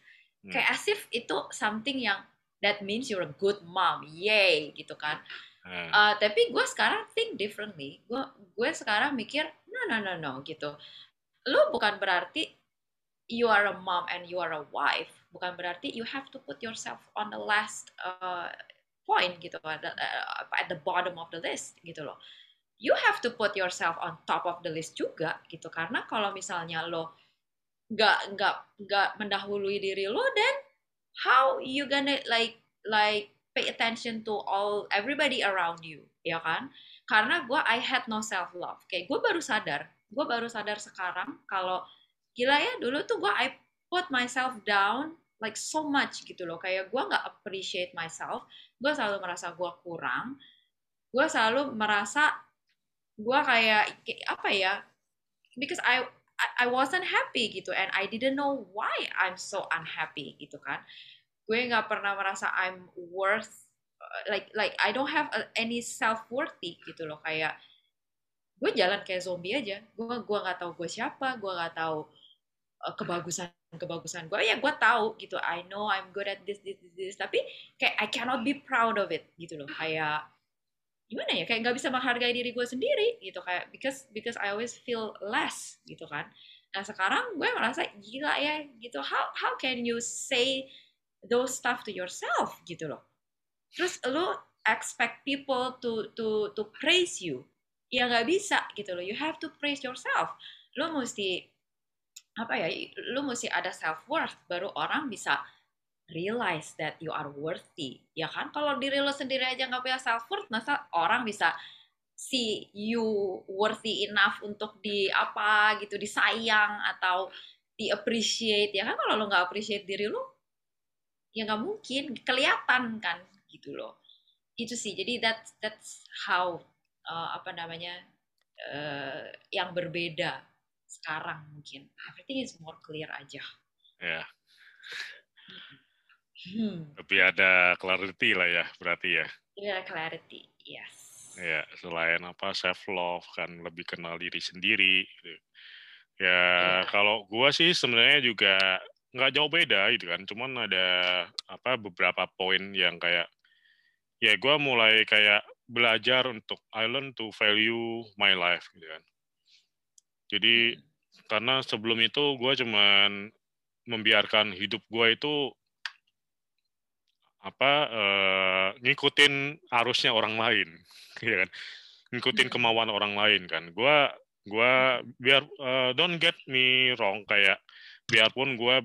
Hmm. Kayak as if itu something yang that means you're a good mom, yay gitu kan. Hmm. Uh, tapi gue sekarang think differently. Gue gue sekarang mikir, no no no no gitu. Lu bukan berarti you are a mom and you are a wife bukan berarti you have to put yourself on the last uh, point gitu at the, uh, at the bottom of the list gitu loh you have to put yourself on top of the list juga gitu karena kalau misalnya lo nggak nggak nggak mendahului diri lo then how you gonna like like pay attention to all everybody around you ya kan? Karena gue I had no self love kayak gue baru sadar gue baru sadar sekarang kalau gila ya dulu tuh gue I put myself down like so much gitu loh. Kayak gue nggak appreciate myself gue selalu merasa gue kurang gue selalu merasa gue kayak apa ya because I I wasn't happy gitu and I didn't know why I'm so unhappy gitu kan. Gue nggak pernah merasa I'm worth like like I don't have any self worthy gitu loh kayak gue jalan kayak zombie aja. Gue gue nggak tahu gue siapa gue nggak tahu Eh, kebagusan kebagusan gue. Ya gue tahu gitu I know I'm good at this this this, this. tapi kayak I cannot be proud of it gitu loh. Kayak gimana ya kayak nggak bisa menghargai diri gue sendiri gitu kayak because because I always feel less gitu kan. Nah sekarang gue merasa gila ya gitu how how can you say those stuff to yourself? Gitu loh. Terus lo expect people to to to praise you. Ya nggak bisa gitu loh. You have to praise yourself. Lo mesti apa ya lu mesti ada self worth baru orang bisa realize that you are worthy. Ya kan? Kalau diri lu sendiri aja nggak punya self worth masa orang bisa see you worthy enough untuk di apa gitu disayang atau di appreciate ya kan? Kalau lu nggak appreciate diri lu ya nggak mungkin. Kelihatan kan gitu loh itu sih. Jadi that that's how uh, apa namanya uh, yang berbeda sekarang mungkin. Everything is more clear aja. Ya hmm. lebih ada clarity lah ya berarti ya ada clarity yes ya selain apa self love kan lebih kenal diri sendiri gitu. ya yeah. kalau gua sih sebenarnya juga nggak jauh beda gitu kan cuman ada apa beberapa poin yang kayak ya gue mulai kayak belajar untuk I learn to value my life gitu kan jadi hmm. karena sebelum itu gue cuman membiarkan hidup gue itu apa uh, ngikutin arusnya orang lain, ya kan? Ngikutin hmm. kemauan orang lain kan. Gue gua biar uh, don't get me wrong kayak biarpun gue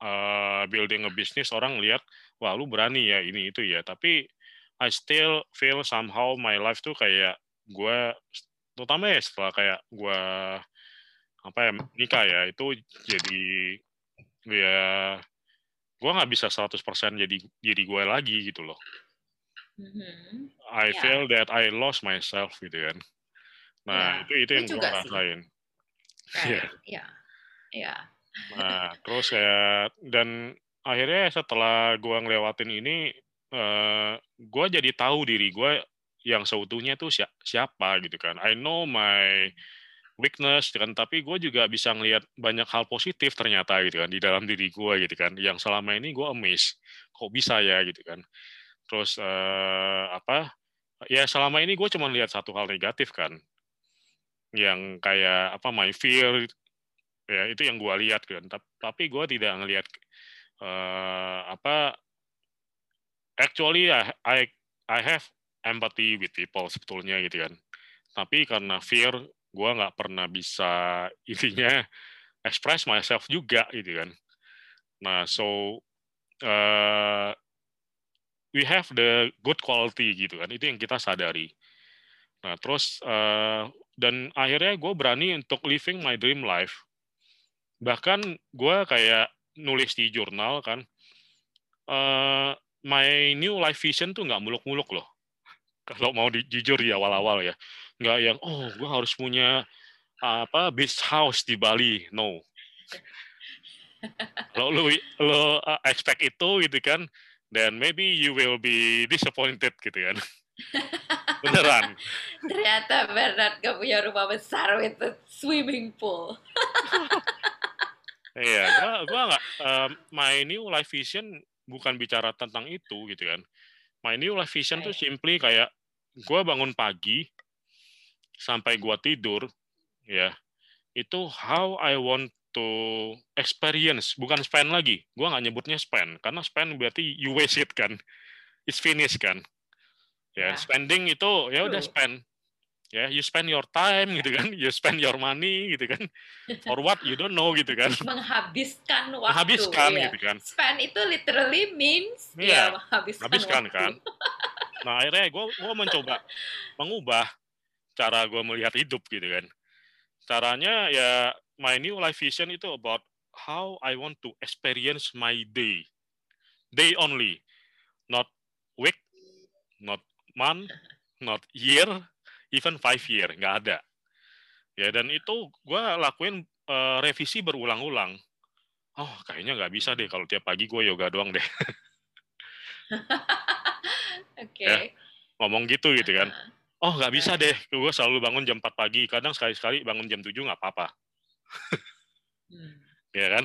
uh, building a business orang lihat wah lu berani ya ini itu ya tapi I still feel somehow my life tuh kayak gue terutama ya setelah kayak gue apa ya nikah ya itu jadi ya gue nggak bisa 100% jadi jadi gue lagi gitu loh. Mm-hmm. I yeah. feel that I lost myself gitu kan. Nah yeah. itu itu yang gue rasain. Iya. Iya. Iya. Nah terus ya dan akhirnya setelah gue ngelewatin ini, uh, eh, gue jadi tahu diri gue yang seutuhnya tuh siapa gitu kan. I know my weakness kan. Tapi gue juga bisa ngelihat banyak hal positif ternyata gitu kan di dalam diri gue gitu kan. Yang selama ini gue amazed kok bisa ya gitu kan. Terus uh, apa ya selama ini gue cuma lihat satu hal negatif kan. Yang kayak apa my fear ya itu yang gue lihat kan. Tapi gue tidak ngelihat uh, apa actually I, I I have empathy with people sebetulnya gitu kan. Tapi karena fear, gue nggak pernah bisa intinya express myself juga gitu kan. Nah, so uh, we have the good quality gitu kan. Itu yang kita sadari. Nah, terus uh, dan akhirnya gue berani untuk living my dream life bahkan gue kayak nulis di jurnal kan uh, my new life vision tuh nggak muluk-muluk loh kalau mau di, jujur di awal-awal ya nggak yang oh gue harus punya apa beach house di Bali. No. Lo lo lo uh, expect itu gitu kan then maybe you will be disappointed gitu kan. Beneran. Ternyata Bernard gak punya rumah besar with a swimming pool. Iya, gua gua nggak um, my new life vision bukan bicara tentang itu gitu kan. My new life vision tuh simply kayak gua bangun pagi sampai gua tidur ya. Itu how I want to experience, bukan spend lagi. Gua nggak nyebutnya spend karena spend berarti you waste it kan. It's finished kan. Ya, yeah. spending itu ya udah spend ya you spend your time gitu kan you spend your money gitu kan for what you don't know gitu kan menghabiskan waktu menghabiskan ya. gitu kan spend itu literally means yeah, ya menghabiskan, menghabiskan kan nah akhirnya gue gue mencoba mengubah cara gue melihat hidup gitu kan. Caranya ya my new life vision itu about how I want to experience my day. Day only. Not week not month not year even five year. Nggak ada. Ya dan itu gue lakuin uh, revisi berulang-ulang. Oh kayaknya nggak bisa deh kalau tiap pagi gue yoga doang deh. Okay. ya, ngomong gitu gitu kan oh nggak bisa deh gue selalu bangun jam 4 pagi kadang sekali-sekali bangun jam 7 nggak apa-apa hmm. ya kan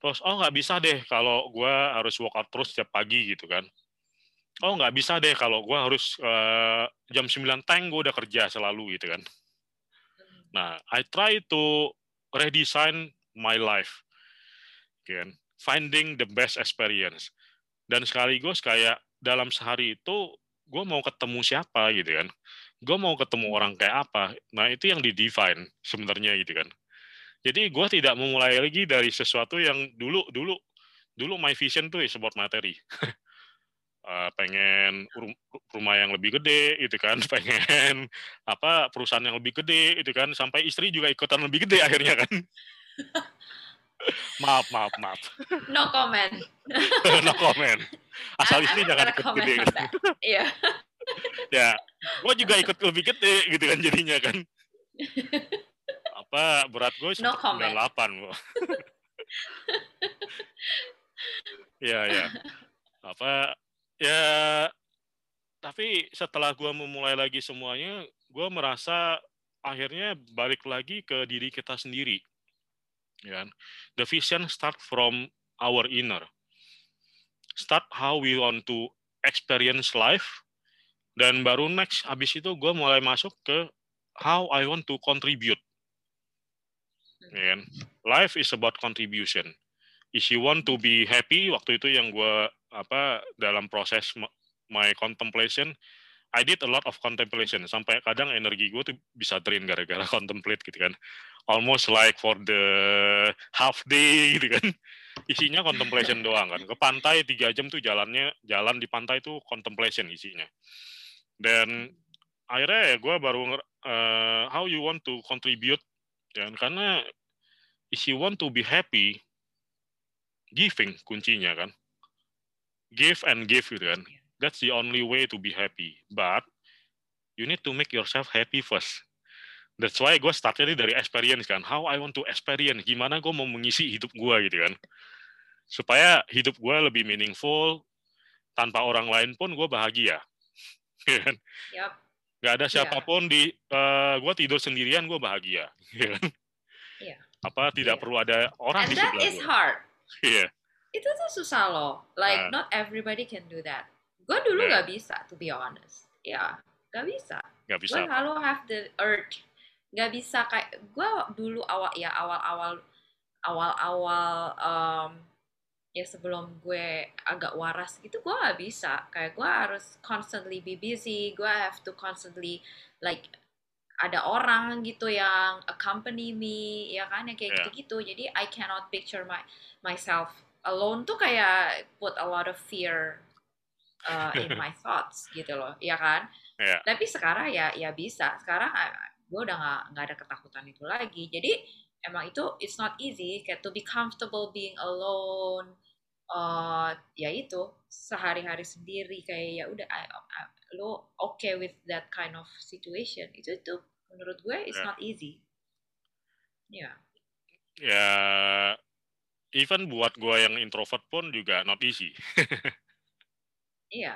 terus oh nggak bisa deh kalau gue harus workout terus tiap pagi gitu kan oh nggak bisa deh kalau gue harus uh, jam 9 tank gue udah kerja selalu gitu kan. Nah, I try to redesign my life, kan? Finding the best experience. Dan sekaligus kayak dalam sehari itu gue mau ketemu siapa gitu kan. Gue mau ketemu orang kayak apa. Nah itu yang di define sebenarnya gitu kan. Jadi gue tidak memulai lagi dari sesuatu yang dulu dulu dulu my vision tuh is about materi. uh, pengen rumah yang lebih gede gitu kan pengen apa perusahaan yang lebih gede itu kan sampai istri juga ikutan lebih gede akhirnya kan maaf maaf maaf. No comment. No comment. Asal istri jangan ikut gede gitu. iya. Ya gue juga ikut lebih gede gitu kan jadinya kan. Apa berat gue no delapan ya ya. Apa ya tapi setelah gue memulai lagi semuanya gue merasa akhirnya balik lagi ke diri kita sendiri ya kan? the vision start from our inner start how we want to experience life dan baru next habis itu gue mulai masuk ke how I want to contribute ya kan? life is about contribution if you want to be happy waktu itu yang gue apa dalam proses my contemplation I did a lot of contemplation. Sampai kadang energi gue tuh bisa drain gara-gara contemplate gitu kan. Almost like for the half day gitu kan. Isinya contemplation doang kan. Ke pantai tiga jam tuh jalannya jalan di pantai tuh contemplation isinya. Dan akhirnya ya gue baru uh, how you want to contribute. Dan karena if you want to be happy giving kuncinya kan. Give and give gitu kan. That's the only way to be happy. But you need to make yourself happy first. That's why gue startnya dari experience kan. How I want to experience. Gimana gue mau mengisi hidup gue gitu kan. Supaya hidup gue lebih meaningful. Tanpa orang lain pun gue bahagia. Iya kan? yep. Gak ada iya. siapa pun yeah. di uh, gue tidur sendirian gue bahagia. Iya kan? yeah. Apa tidak yeah. perlu ada orang And di sebelah gue. that is hard. Iya. Yeah itu tuh susah loh like uh. not everybody can do that gue dulu yeah. gak bisa to be honest. Ya yeah, gak bisa gak bisa. gue selalu have the urge. Gak bisa kayak gue dulu awal ya awal awal awal awal um, ya sebelum gue agak waras gitu gue gak bisa. Kayak gue harus constantly be busy. Gue have to constantly like ada orang gitu yang accompany me ya kan ya kayak yeah. gitu-gitu. Jadi I cannot picture my myself alone tuh kayak put a lot of fear uh, in my thoughts gitu loh, ya kan? Yeah. Tapi sekarang ya ya bisa. Sekarang gue udah nggak nggak ada ketakutan itu lagi jadi emang itu it's not easy kayak to be comfortable being alone uh, ya itu sehari-hari sendiri kayak ya udah lo oke okay with that kind of situation itu itu menurut gue it's yeah. not easy ya yeah. ya yeah, even buat gue yang introvert pun juga not easy iya.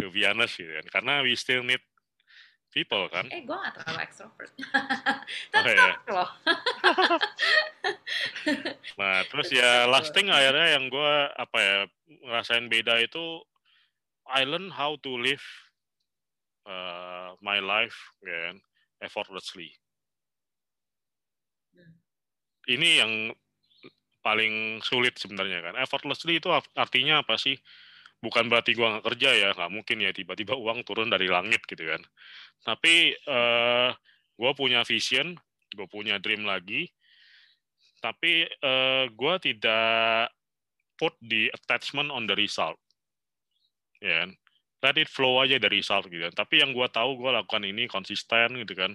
To be honest gitu kan. Karena we still need people kan. Eh gue gak terlalu extrovert. Tetap oh, iya. loh nah terus ya last thing akhirnya yang gue apa ya ngerasain beda itu I learn how to live uh, my life kan effortlessly. Hmm. ini yang paling sulit sebenarnya kan. Effortlessly itu artinya apa sih bukan berarti gua nggak kerja ya nggak mungkin ya tiba-tiba uang turun dari langit gitu kan. Tapi uh, gua punya vision gue punya dream lagi. Tapi uh, gua tidak put the attachment on the result. Ya kan? Let it flow aja dari result gitu kan. Tapi yang gua tahu gua lakukan ini konsisten gitu kan.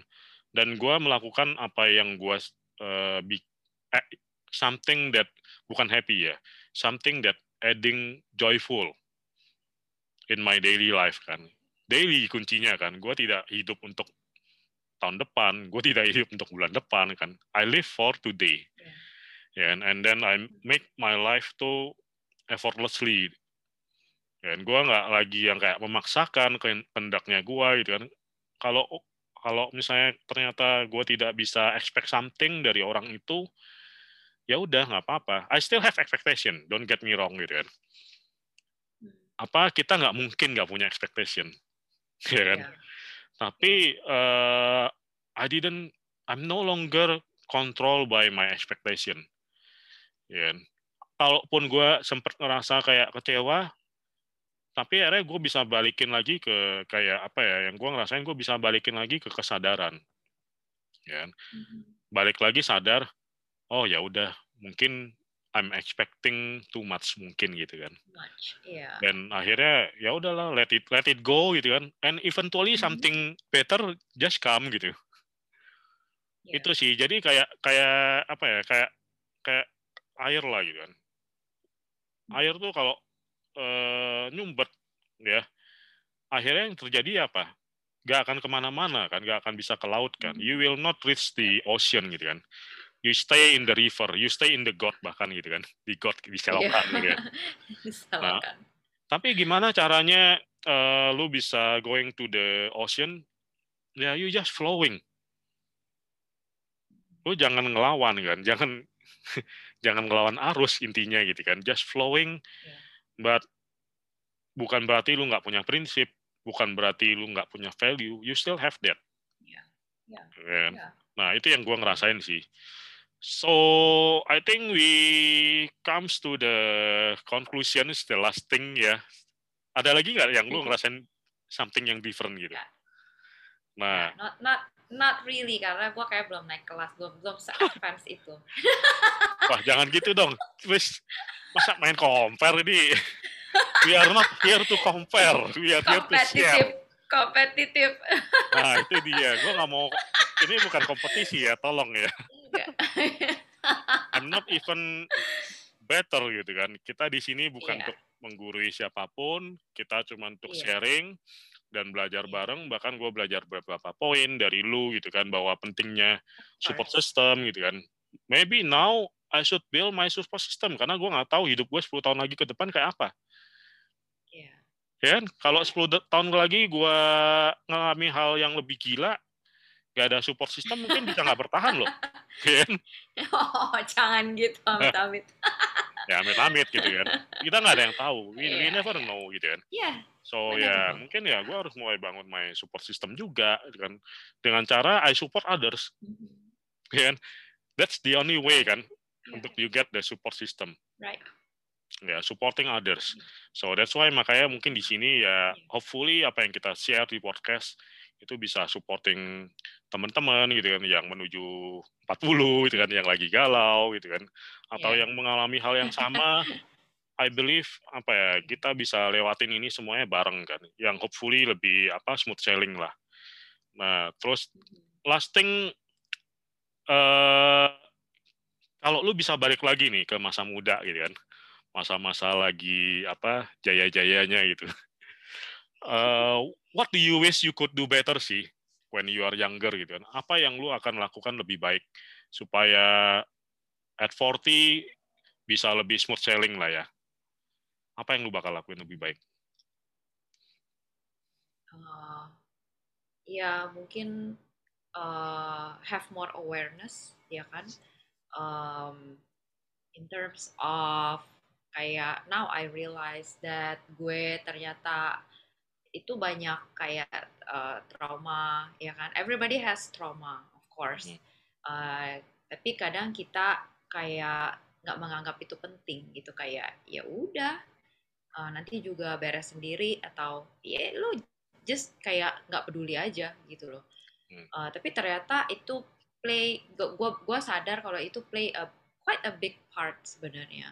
Dan gua melakukan apa yang gua uh, eh, something that bukan happy ya. Something that adding joyful in my daily life kan. Daily kuncinya kan. Gue tidak hidup untuk tahun depan, gue tidak hidup untuk bulan depan kan. I live for today. Yeah. Yeah, and, and then I make my life to effortlessly. Dan gue nggak lagi yang kayak memaksakan kehendaknya gue gitu kan. Kalau kalau misalnya ternyata gue tidak bisa expect something dari orang itu, ya udah nggak apa-apa. I still have expectation, don't get me wrong gitu kan apa kita nggak mungkin nggak punya expectation, ya kan? Yeah. Tapi uh, I didn't, I'm no longer control by my expectation. Ya kan? Kalaupun gue sempat ngerasa kayak kecewa, tapi akhirnya gue bisa balikin lagi ke kayak apa ya yang gue ngerasain gue bisa balikin lagi ke kesadaran ya kan? mm-hmm. balik lagi sadar oh ya udah mungkin I'm expecting too much mungkin gitu kan. Much, yeah. Dan akhirnya ya udahlah let it let it go gitu kan. And eventually mm -hmm. something better just come gitu. Yeah. Itu sih. Jadi kayak kayak apa ya? Kayak kayak air lah gitu kan. Hmm. Air tuh kalau uh, nyumbet ya, akhirnya yang terjadi apa? Gak akan ke mana-mana kan, gak akan bisa ke laut kan. Mm. You will not reach the ocean gitu kan you stay in the river, you stay in the God bahkan gitu kan, di God di selokan yeah. gitu ya. Nah, tapi gimana caranya uh, lu bisa going to the ocean? Ya, you just flowing. Lu jangan ngelawan kan, jangan jangan ngelawan arus intinya gitu kan, just flowing. Yeah. But bukan berarti lu nggak punya prinsip, bukan berarti lu nggak punya value, you still have that. Yeah. Yeah. Yeah. Nah itu yang gue ngerasain sih. So I think we comes to the conclusion is the last thing ya. Ada lagi nggak yang lu ngerasain something yang different gitu? Yeah. Nah, yeah, not not not really karena gue kayak belum naik kelas, belum belum se-advance itu. Wah jangan gitu dong, please. Masa main compare ini? We are not here to compare, we are here to share. Kompetitif. Nah itu dia, gue nggak mau. Ini bukan kompetisi ya, tolong ya. I'm not even better gitu kan. Kita di sini bukan yeah. untuk menggurui siapa pun, kita cuma untuk yeah. sharing dan belajar yeah. bareng. Bahkan gue belajar beberapa poin dari lu gitu kan, bahwa pentingnya support system gitu kan. Maybe now I should build my support system karena gue nggak tahu hidup gue 10 tahun lagi ke depan kayak apa. Yeah. Ya kan? Kalau 10 tahun lagi gue ngalami hal yang lebih gila, gak ada support system mungkin bisa nggak bertahan loh. Kan? oh, jangan gitu, amit-amit. ya amit-amit gitu kan. Kita nggak ada yang tahu. We, yeah, we never yeah. know gitu kan. Iya. Yeah, so ya yeah, mungkin ya gue harus mulai bangun my support system juga gitu kan. Dengan cara I support others. Mm-hmm. Kan? That's the only way kan yeah. untuk you get the support system. Right. Ya, yeah, supporting others. So that's why makanya mungkin di sini ya hopefully apa yang kita share di podcast itu bisa supporting teman-teman gitu kan yang menuju 40 gitu kan yang lagi galau gitu kan atau yeah. yang mengalami hal yang sama I believe apa ya kita bisa lewatin ini semuanya bareng kan yang hopefully lebih apa smooth sailing lah nah terus last thing uh, kalau lu bisa balik lagi nih ke masa muda gitu kan masa-masa lagi apa jaya-jayanya gitu uh, what do you wish you could do better sih when you are younger gitu kan? Apa yang lu akan lakukan lebih baik supaya at 40 bisa lebih smooth sailing lah ya? Apa yang lu bakal lakuin lebih baik? Uh, ya mungkin uh, have more awareness ya kan? Um, in terms of kayak now I realize that gue ternyata itu banyak kayak uh, trauma ya kan? Everybody has trauma of course. Mm -hmm. uh, tapi kadang kita kayak nggak menganggap itu penting gitu kayak ya udah uh, nanti juga beres sendiri atau ya lo just kayak nggak peduli aja gitu loh. Uh, tapi ternyata itu play gue gue sadar kalau itu play a quite a big part sebenarnya.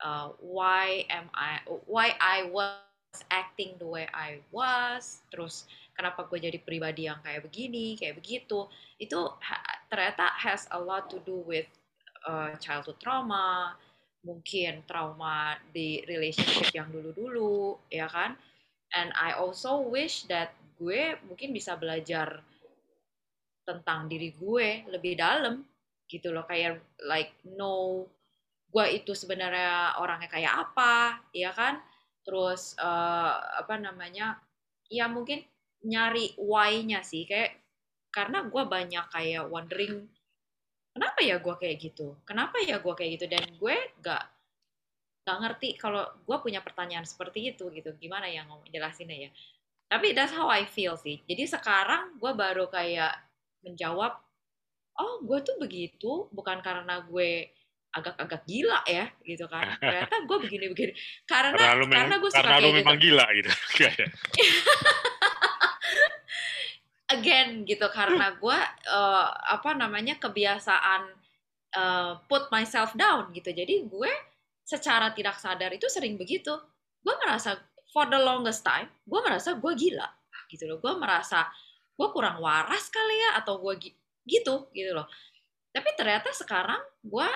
Uh, why am I why I was acting the way I was terus kenapa gue jadi pribadi yang kayak begini kayak begitu. Itu ternyata has a lot to do with uh, childhood trauma mungkin trauma di relationship yang dulu-dulu ya kan? And I also wish that gue mungkin bisa belajar tentang diri gue lebih dalam gitu loh. Kayak like no gue itu sebenarnya orangnya kayak apa ya kan terus uh, apa namanya ya mungkin nyari why-nya sih. Kayak karena gue banyak kayak wondering kenapa ya gue kayak gitu? Kenapa ya gue kayak gitu? Dan gue gak gak ngerti kalau gue punya pertanyaan seperti itu gitu. Gimana ya ngomong jelasinnya ya? Tapi that's how I feel sih. Jadi sekarang gue baru kayak menjawab oh gue tuh begitu bukan karena gue agak-agak gila ya gitu kan. Ternyata gue begini-begini. Karena karena, karena gue suka karena kayak memang gitu. gila gitu. Again gitu. Karena gue uh, apa namanya kebiasaan uh, put myself down gitu. Jadi gue secara tidak sadar itu sering begitu. Gue merasa for the longest time gue merasa gue gila gitu loh. Gue merasa gue kurang waras kali ya atau gue gitu gitu loh. Tapi ternyata sekarang gue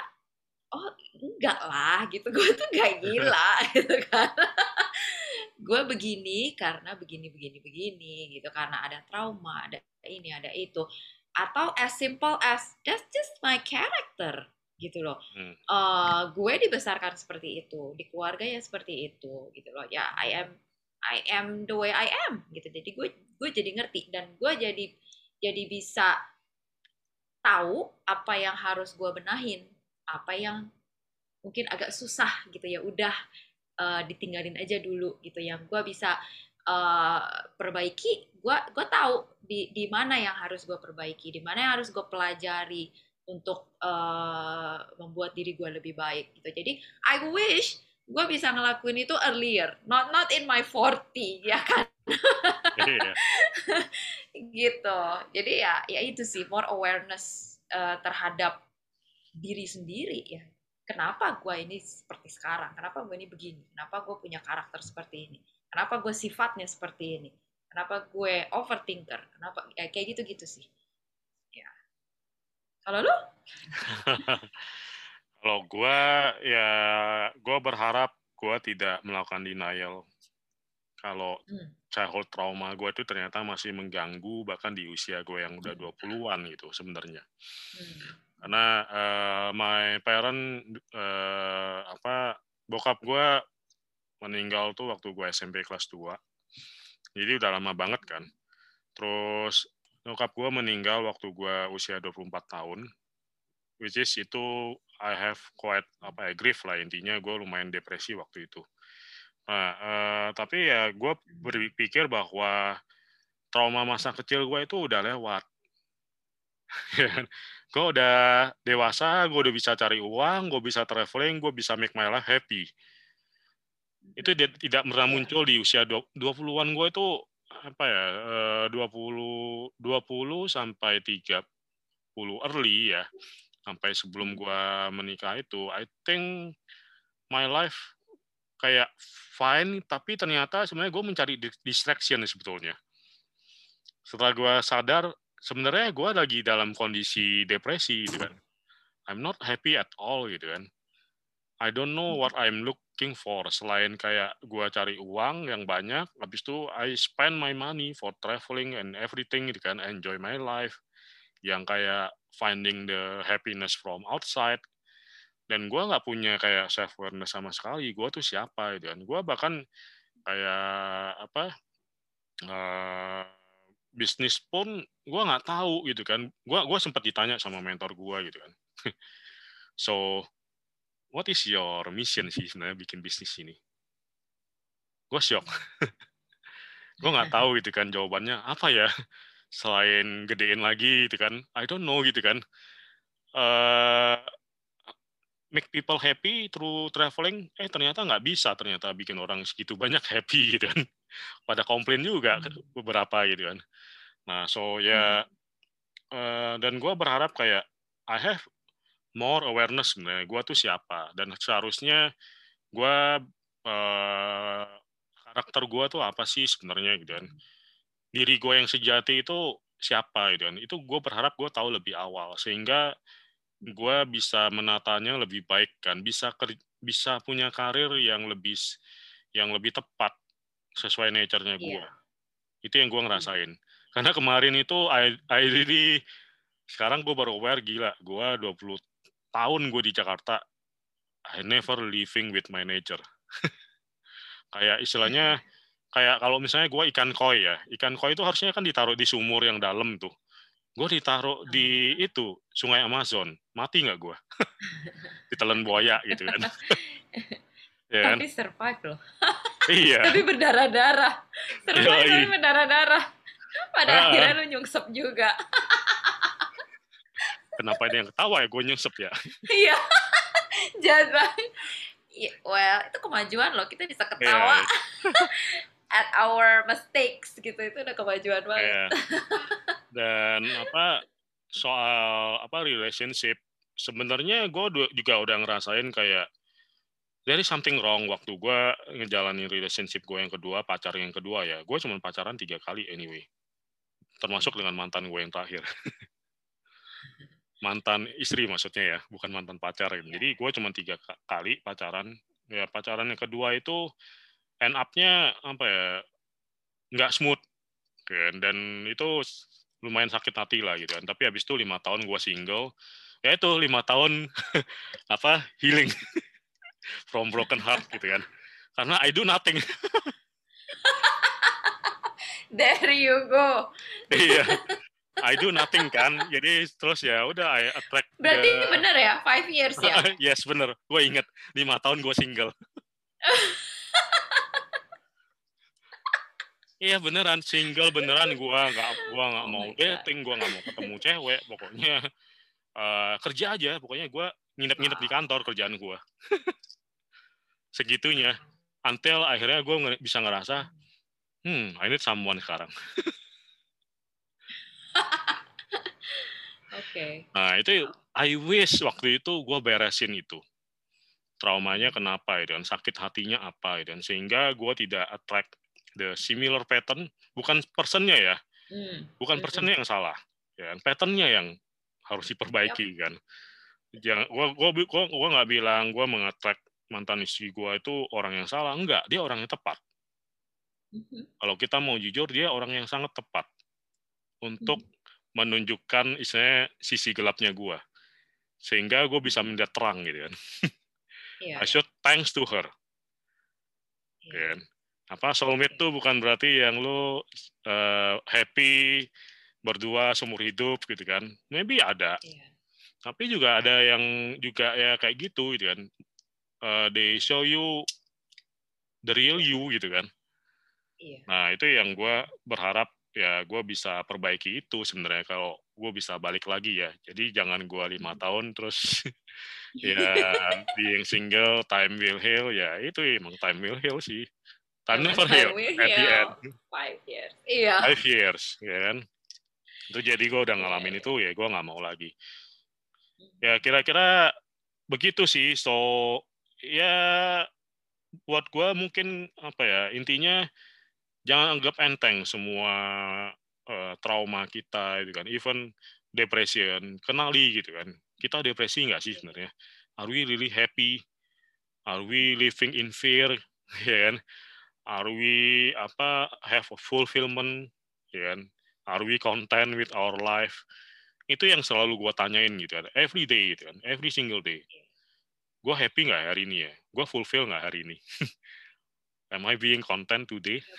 oh enggak lah gitu. Gue tuh gak gila gitu kan. Gue begini karena begini begini begini gitu. Karena ada trauma ada ini ada itu. Atau as simple as that's just my character gitu loh. Hmm. uh, gue dibesarkan seperti itu di keluarga ya seperti itu gitu loh. Ya I am I am the way I am gitu. Jadi gue gue jadi ngerti dan gue jadi jadi bisa tahu apa yang harus gue benahin apa yang mungkin agak susah gitu ya udah uh, ditinggalin aja dulu gitu. Yang gue bisa uh, perbaiki gue gue tahu di di mana yang harus gue perbaiki di mana yang harus gue pelajari untuk uh, membuat diri gue lebih baik gitu. Jadi I wish gue bisa ngelakuin itu earlier not not in my 40 ya kan? Iya. gitu. Jadi ya ya itu sih more awareness uh, terhadap diri sendiri ya. Kenapa gue ini seperti sekarang? Kenapa gue ini begini? Kenapa gue punya karakter seperti ini? Kenapa gue sifatnya seperti ini? Kenapa gue overthinker? Kenapa ya kayak gitu gitu sih. Ya. Kalau lu? Kalau gue ya gue berharap gue tidak melakukan denial. Kalau hmm. childhood trauma gue itu ternyata masih mengganggu bahkan di usia gue yang udah 20-an gitu sebenarnya. Hmm karena uh, my parent uh, apa bokap gue meninggal tuh waktu gue SMP kelas 2 jadi udah lama banget kan. Terus bokap gue meninggal waktu gue usia 24 tahun which is itu I have quite apa ya grief lah intinya. Gue lumayan depresi waktu itu. Nah uh, tapi ya gue berpikir bahwa trauma masa kecil gue itu udah lewat? gue udah dewasa, gue udah bisa cari uang, gue bisa traveling, gue bisa make my life happy. Itu tidak pernah iya. muncul di usia 20-an gue itu apa ya, 20 eh, 20 sampai 30 early ya. Sampai sebelum hmm. gue menikah itu, I think my life kayak fine, tapi ternyata sebenarnya gue mencari distraction sebetulnya. Setelah gue sadar, sebenarnya gue lagi dalam kondisi depresi gitu kan. I'm not happy at all gitu kan. I don't know what I'm looking for. Selain kayak gue cari uang yang banyak habis itu I spend my money for traveling and everything gitu kan. Enjoy my life. Yang kayak finding the happiness from outside. Dan gue nggak punya kayak self awareness sama sekali. Gue tuh siapa gitu kan. Gue bahkan kayak apa uh, bisnis pun gue nggak tahu gitu kan. Gue gua sempat ditanya sama mentor gue gitu kan. So what is your mission sih sebenarnya bikin bisnis ini? Gue shock. Gue nggak tahu gitu kan jawabannya. Apa ya? Selain gedein lagi gitu kan. I don't know gitu kan. Uh, make people happy through traveling. Eh ternyata nggak bisa ternyata bikin orang segitu banyak happy gitu kan pada komplain juga hmm. beberapa gitu kan. Nah so ya uh, dan gue berharap kayak I have more awareness sebenarnya gue tuh siapa. Dan seharusnya gue uh, karakter gue tuh apa sih sebenarnya gitu kan. Diri gue yang sejati itu siapa gitu kan. Itu gue berharap gue tahu lebih awal sehingga gue bisa menatanya lebih baik kan. Bisa bisa punya karir yang lebih yang lebih tepat sesuai nature-nya gue yeah. itu yang gue hmm. ngerasain. Karena kemarin itu I, I really sekarang gue baru aware gila gue 20 tahun gue di Jakarta I never living with my nature. Kayak istilahnya kayak kalau misalnya gue ikan koi ya ikan koi itu harusnya kan ditaruh di sumur yang dalam tuh. Gue ditaruh di itu sungai Amazon. Mati nggak gue ditelan buaya gitu kan ya kan? tapi survive loh. Iya. Tapi berdarah-darah. Survive tapi berdarah-darah. Pada uh, akhirnya lu nyungsep juga. Kenapa ada yang ketawa ya? Gue nyungsep ya? Iya. Jangan well itu kemajuan loh. Kita bisa ketawa yeah. at our mistakes gitu. Itu udah kemajuan banget. Yeah dan apa soal apa relationship. Sebenarnya gue juga udah ngerasain kayak dari something wrong waktu gue ngejalanin relationship gue yang kedua pacar yang kedua ya. Gue cuma pacaran tiga kali anyway. Termasuk dengan mantan gue yang terakhir. Mantan istri maksudnya ya bukan mantan pacar. Gitu. jadi gue cuma tiga kali pacaran. Ya pacaran yang kedua itu end up-nya apa ya nggak smooth kan. Dan itu lumayan sakit hati lah gitu kan. Tapi habis itu lima tahun gue single, ya itu lima tahun apa healing from broken heart gitu kan. Karena I do nothing. There you go. iya. I do nothing kan, jadi terus ya udah I attract. Berarti the... ini bener ya, five years ya? yes bener, gue inget lima tahun gue single. Iya beneran single beneran gua nggak gua nggak oh mau dating, gua nggak mau ketemu cewek, pokoknya uh, kerja aja, pokoknya gua nginep-nginep di kantor kerjaan gua. Segitunya. Until akhirnya gua bisa ngerasa, hmm, I need someone sekarang. Oke. Okay. Nah itu I wish waktu itu gue beresin itu traumanya kenapa ya dan sakit hatinya apa ya dan sehingga gue tidak attract the similar pattern bukan personnya ya hmm. bukan personnya yang salah ya kan? patternnya yang harus diperbaiki yep. kan jangan gua gua gua gua nggak bilang gua mengattract mantan istri gua itu orang yang salah enggak dia orang yang tepat mm-hmm. kalau kita mau jujur dia orang yang sangat tepat untuk mm-hmm. menunjukkan istilahnya sisi gelapnya gua sehingga gue bisa melihat terang gitu kan yeah. I should thanks to her yeah. kan apa soulmate tuh bukan berarti yang lu uh, happy berdua seumur hidup gitu kan maybe ada yeah. Tapi juga ada yang juga ya kayak gitu gitu kan uh, they show you the real you gitu kan yeah. nah itu yang gue berharap ya gue bisa perbaiki itu sebenarnya kalau gue bisa balik lagi ya jadi jangan gue lima tahun terus ya being single time will heal ya itu emang time will heal sih Time never heal at the end. Five years. Iya. Five years, ya kan. Itu jadi gue udah ngalamin yeah. itu ya gue nggak mau lagi. Ya kira-kira begitu sih. So ya buat gue mungkin apa ya intinya jangan anggap enteng semua uh, trauma kita itu kan. Even depression kenali gitu kan. Kita depresi nggak sih sebenarnya? Are we really happy? Are we living in fear? Ya kan? Are we apa have a fulfillment? Ya kan? Are we content with our life itu yang selalu gue tanyain gitu kan. Every day gitu kan. Every single day. Gue happy nggak hari ini ya? Gue fulfill nggak hari ini? Am I being content today?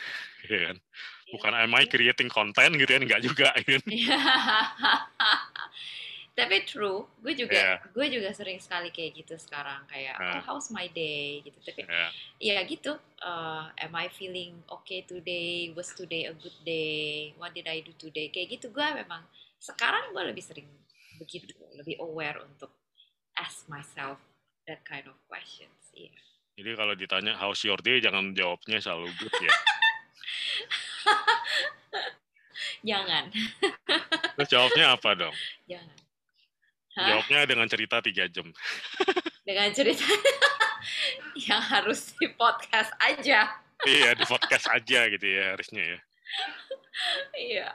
Ya kan? Bukan am I creating content gitu kan? Nggak juga kan? Tapi true gue juga yeah. gue juga sering sekali kayak gitu sekarang. Kayak oh how's my day? gitu. Tapi yeah. ya gitu uh, am I feeling okay today? Was today a good day? What did I do today? Kayak gitu gue memang sekarang gue lebih sering begitu lebih aware untuk ask myself that kind of questions yeah. jadi kalau ditanya how's your day jangan jawabnya selalu good ya jangan terus jawabnya apa dong jangan Hah? Jawabnya dengan cerita tiga jam. dengan cerita yang harus di podcast aja. iya, di podcast aja gitu ya harusnya ya. iya.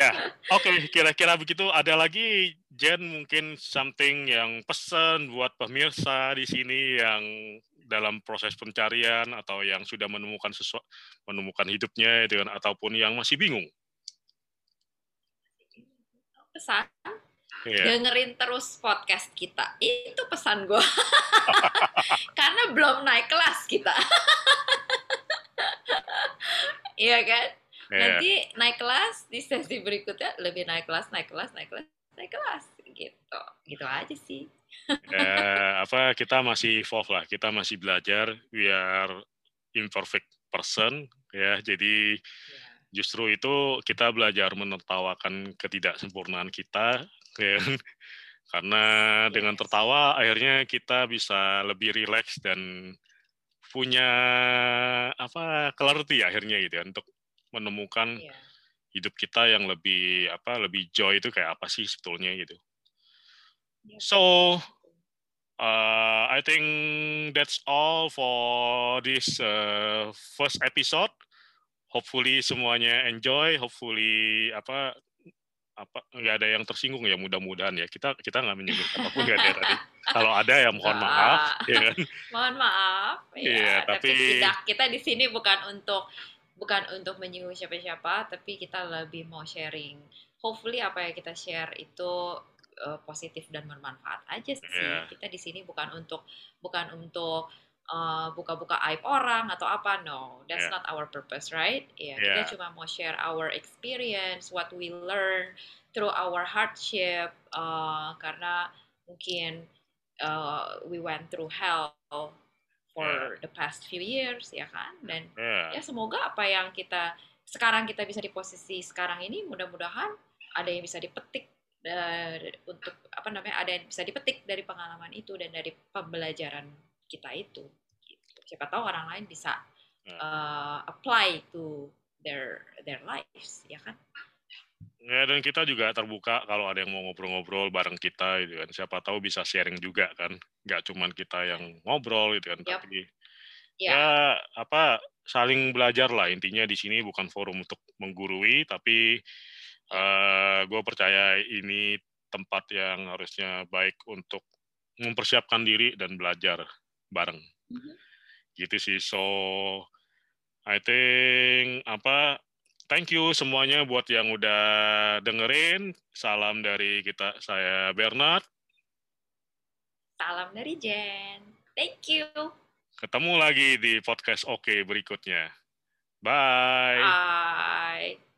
Ya, oke, okay, kira-kira begitu. Ada lagi Jen mungkin something yang pesan buat pemirsa di sini yang dalam proses pencarian atau yang sudah menemukan sesuatu menemukan hidupnya dengan ataupun yang masih bingung. Pesan yeah. dengerin terus podcast kita. Itu pesan gue. Karena belum naik kelas kita. Iya kan? Yeah. Nanti naik kelas di sesi berikutnya lebih naik kelas, naik kelas, naik kelas, naik kelas gitu. Gitu aja sih. ya, apa kita masih evolve lah, kita masih belajar biar imperfect person ya. Jadi yeah. justru itu kita belajar menertawakan ketidaksempurnaan kita ya karena dengan tertawa akhirnya kita bisa lebih rileks dan punya apa clarity akhirnya gitu ya untuk menemukan yeah. hidup kita yang lebih apa lebih joy itu kayak apa sih sebetulnya gitu. Yeah. So uh, I think that's all for this uh, first episode. Hopefully semuanya enjoy. Hopefully apa apa nggak ada yang tersinggung ya mudah-mudahan ya kita kita nggak menyinggung apa pun nggak ada tadi kalau ada ya mohon nah, maaf ya kan mohon maaf ya, ya tapi, tapi tidak kita di sini bukan untuk bukan untuk menyinggung siapa-siapa tapi kita lebih mau sharing. Hopefully apa yang kita share itu uh, positif dan bermanfaat aja sih. Yeah. kita di sini bukan untuk bukan untuk uh, buka-buka aib orang atau apa. No that's yeah. not our purpose right? Yeah, yeah kita cuma mau share our experience what we learn through our hardship uh, karena mungkin uh, we went through hell for yeah. the past few years ya kan dan yeah. ya semoga apa yang kita sekarang kita bisa di posisi sekarang ini mudah-mudahan ada yang bisa dipetik dari, untuk apa namanya ada yang bisa dipetik dari pengalaman itu dan dari pembelajaran kita itu siapa tahu orang lain bisa uh, apply to their their lives ya kan Ya dan kita juga terbuka kalau ada yang mau ngobrol-ngobrol bareng kita gitu kan. Siapa tahu bisa sharing juga kan. Nggak cuma kita yang ngobrol gitu kan, yep. tapi yeah. ya apa saling belajar lah intinya di sini bukan forum untuk menggurui tapi uh, gue percaya ini tempat yang harusnya baik untuk mempersiapkan diri dan belajar bareng. Mm -hmm gitu sih so I think apa thank you semuanya buat yang udah dengerin. Salam dari kita saya Bernard. Salam dari Jen. Thank you. Ketemu lagi di podcast oke berikutnya. Bye. Bye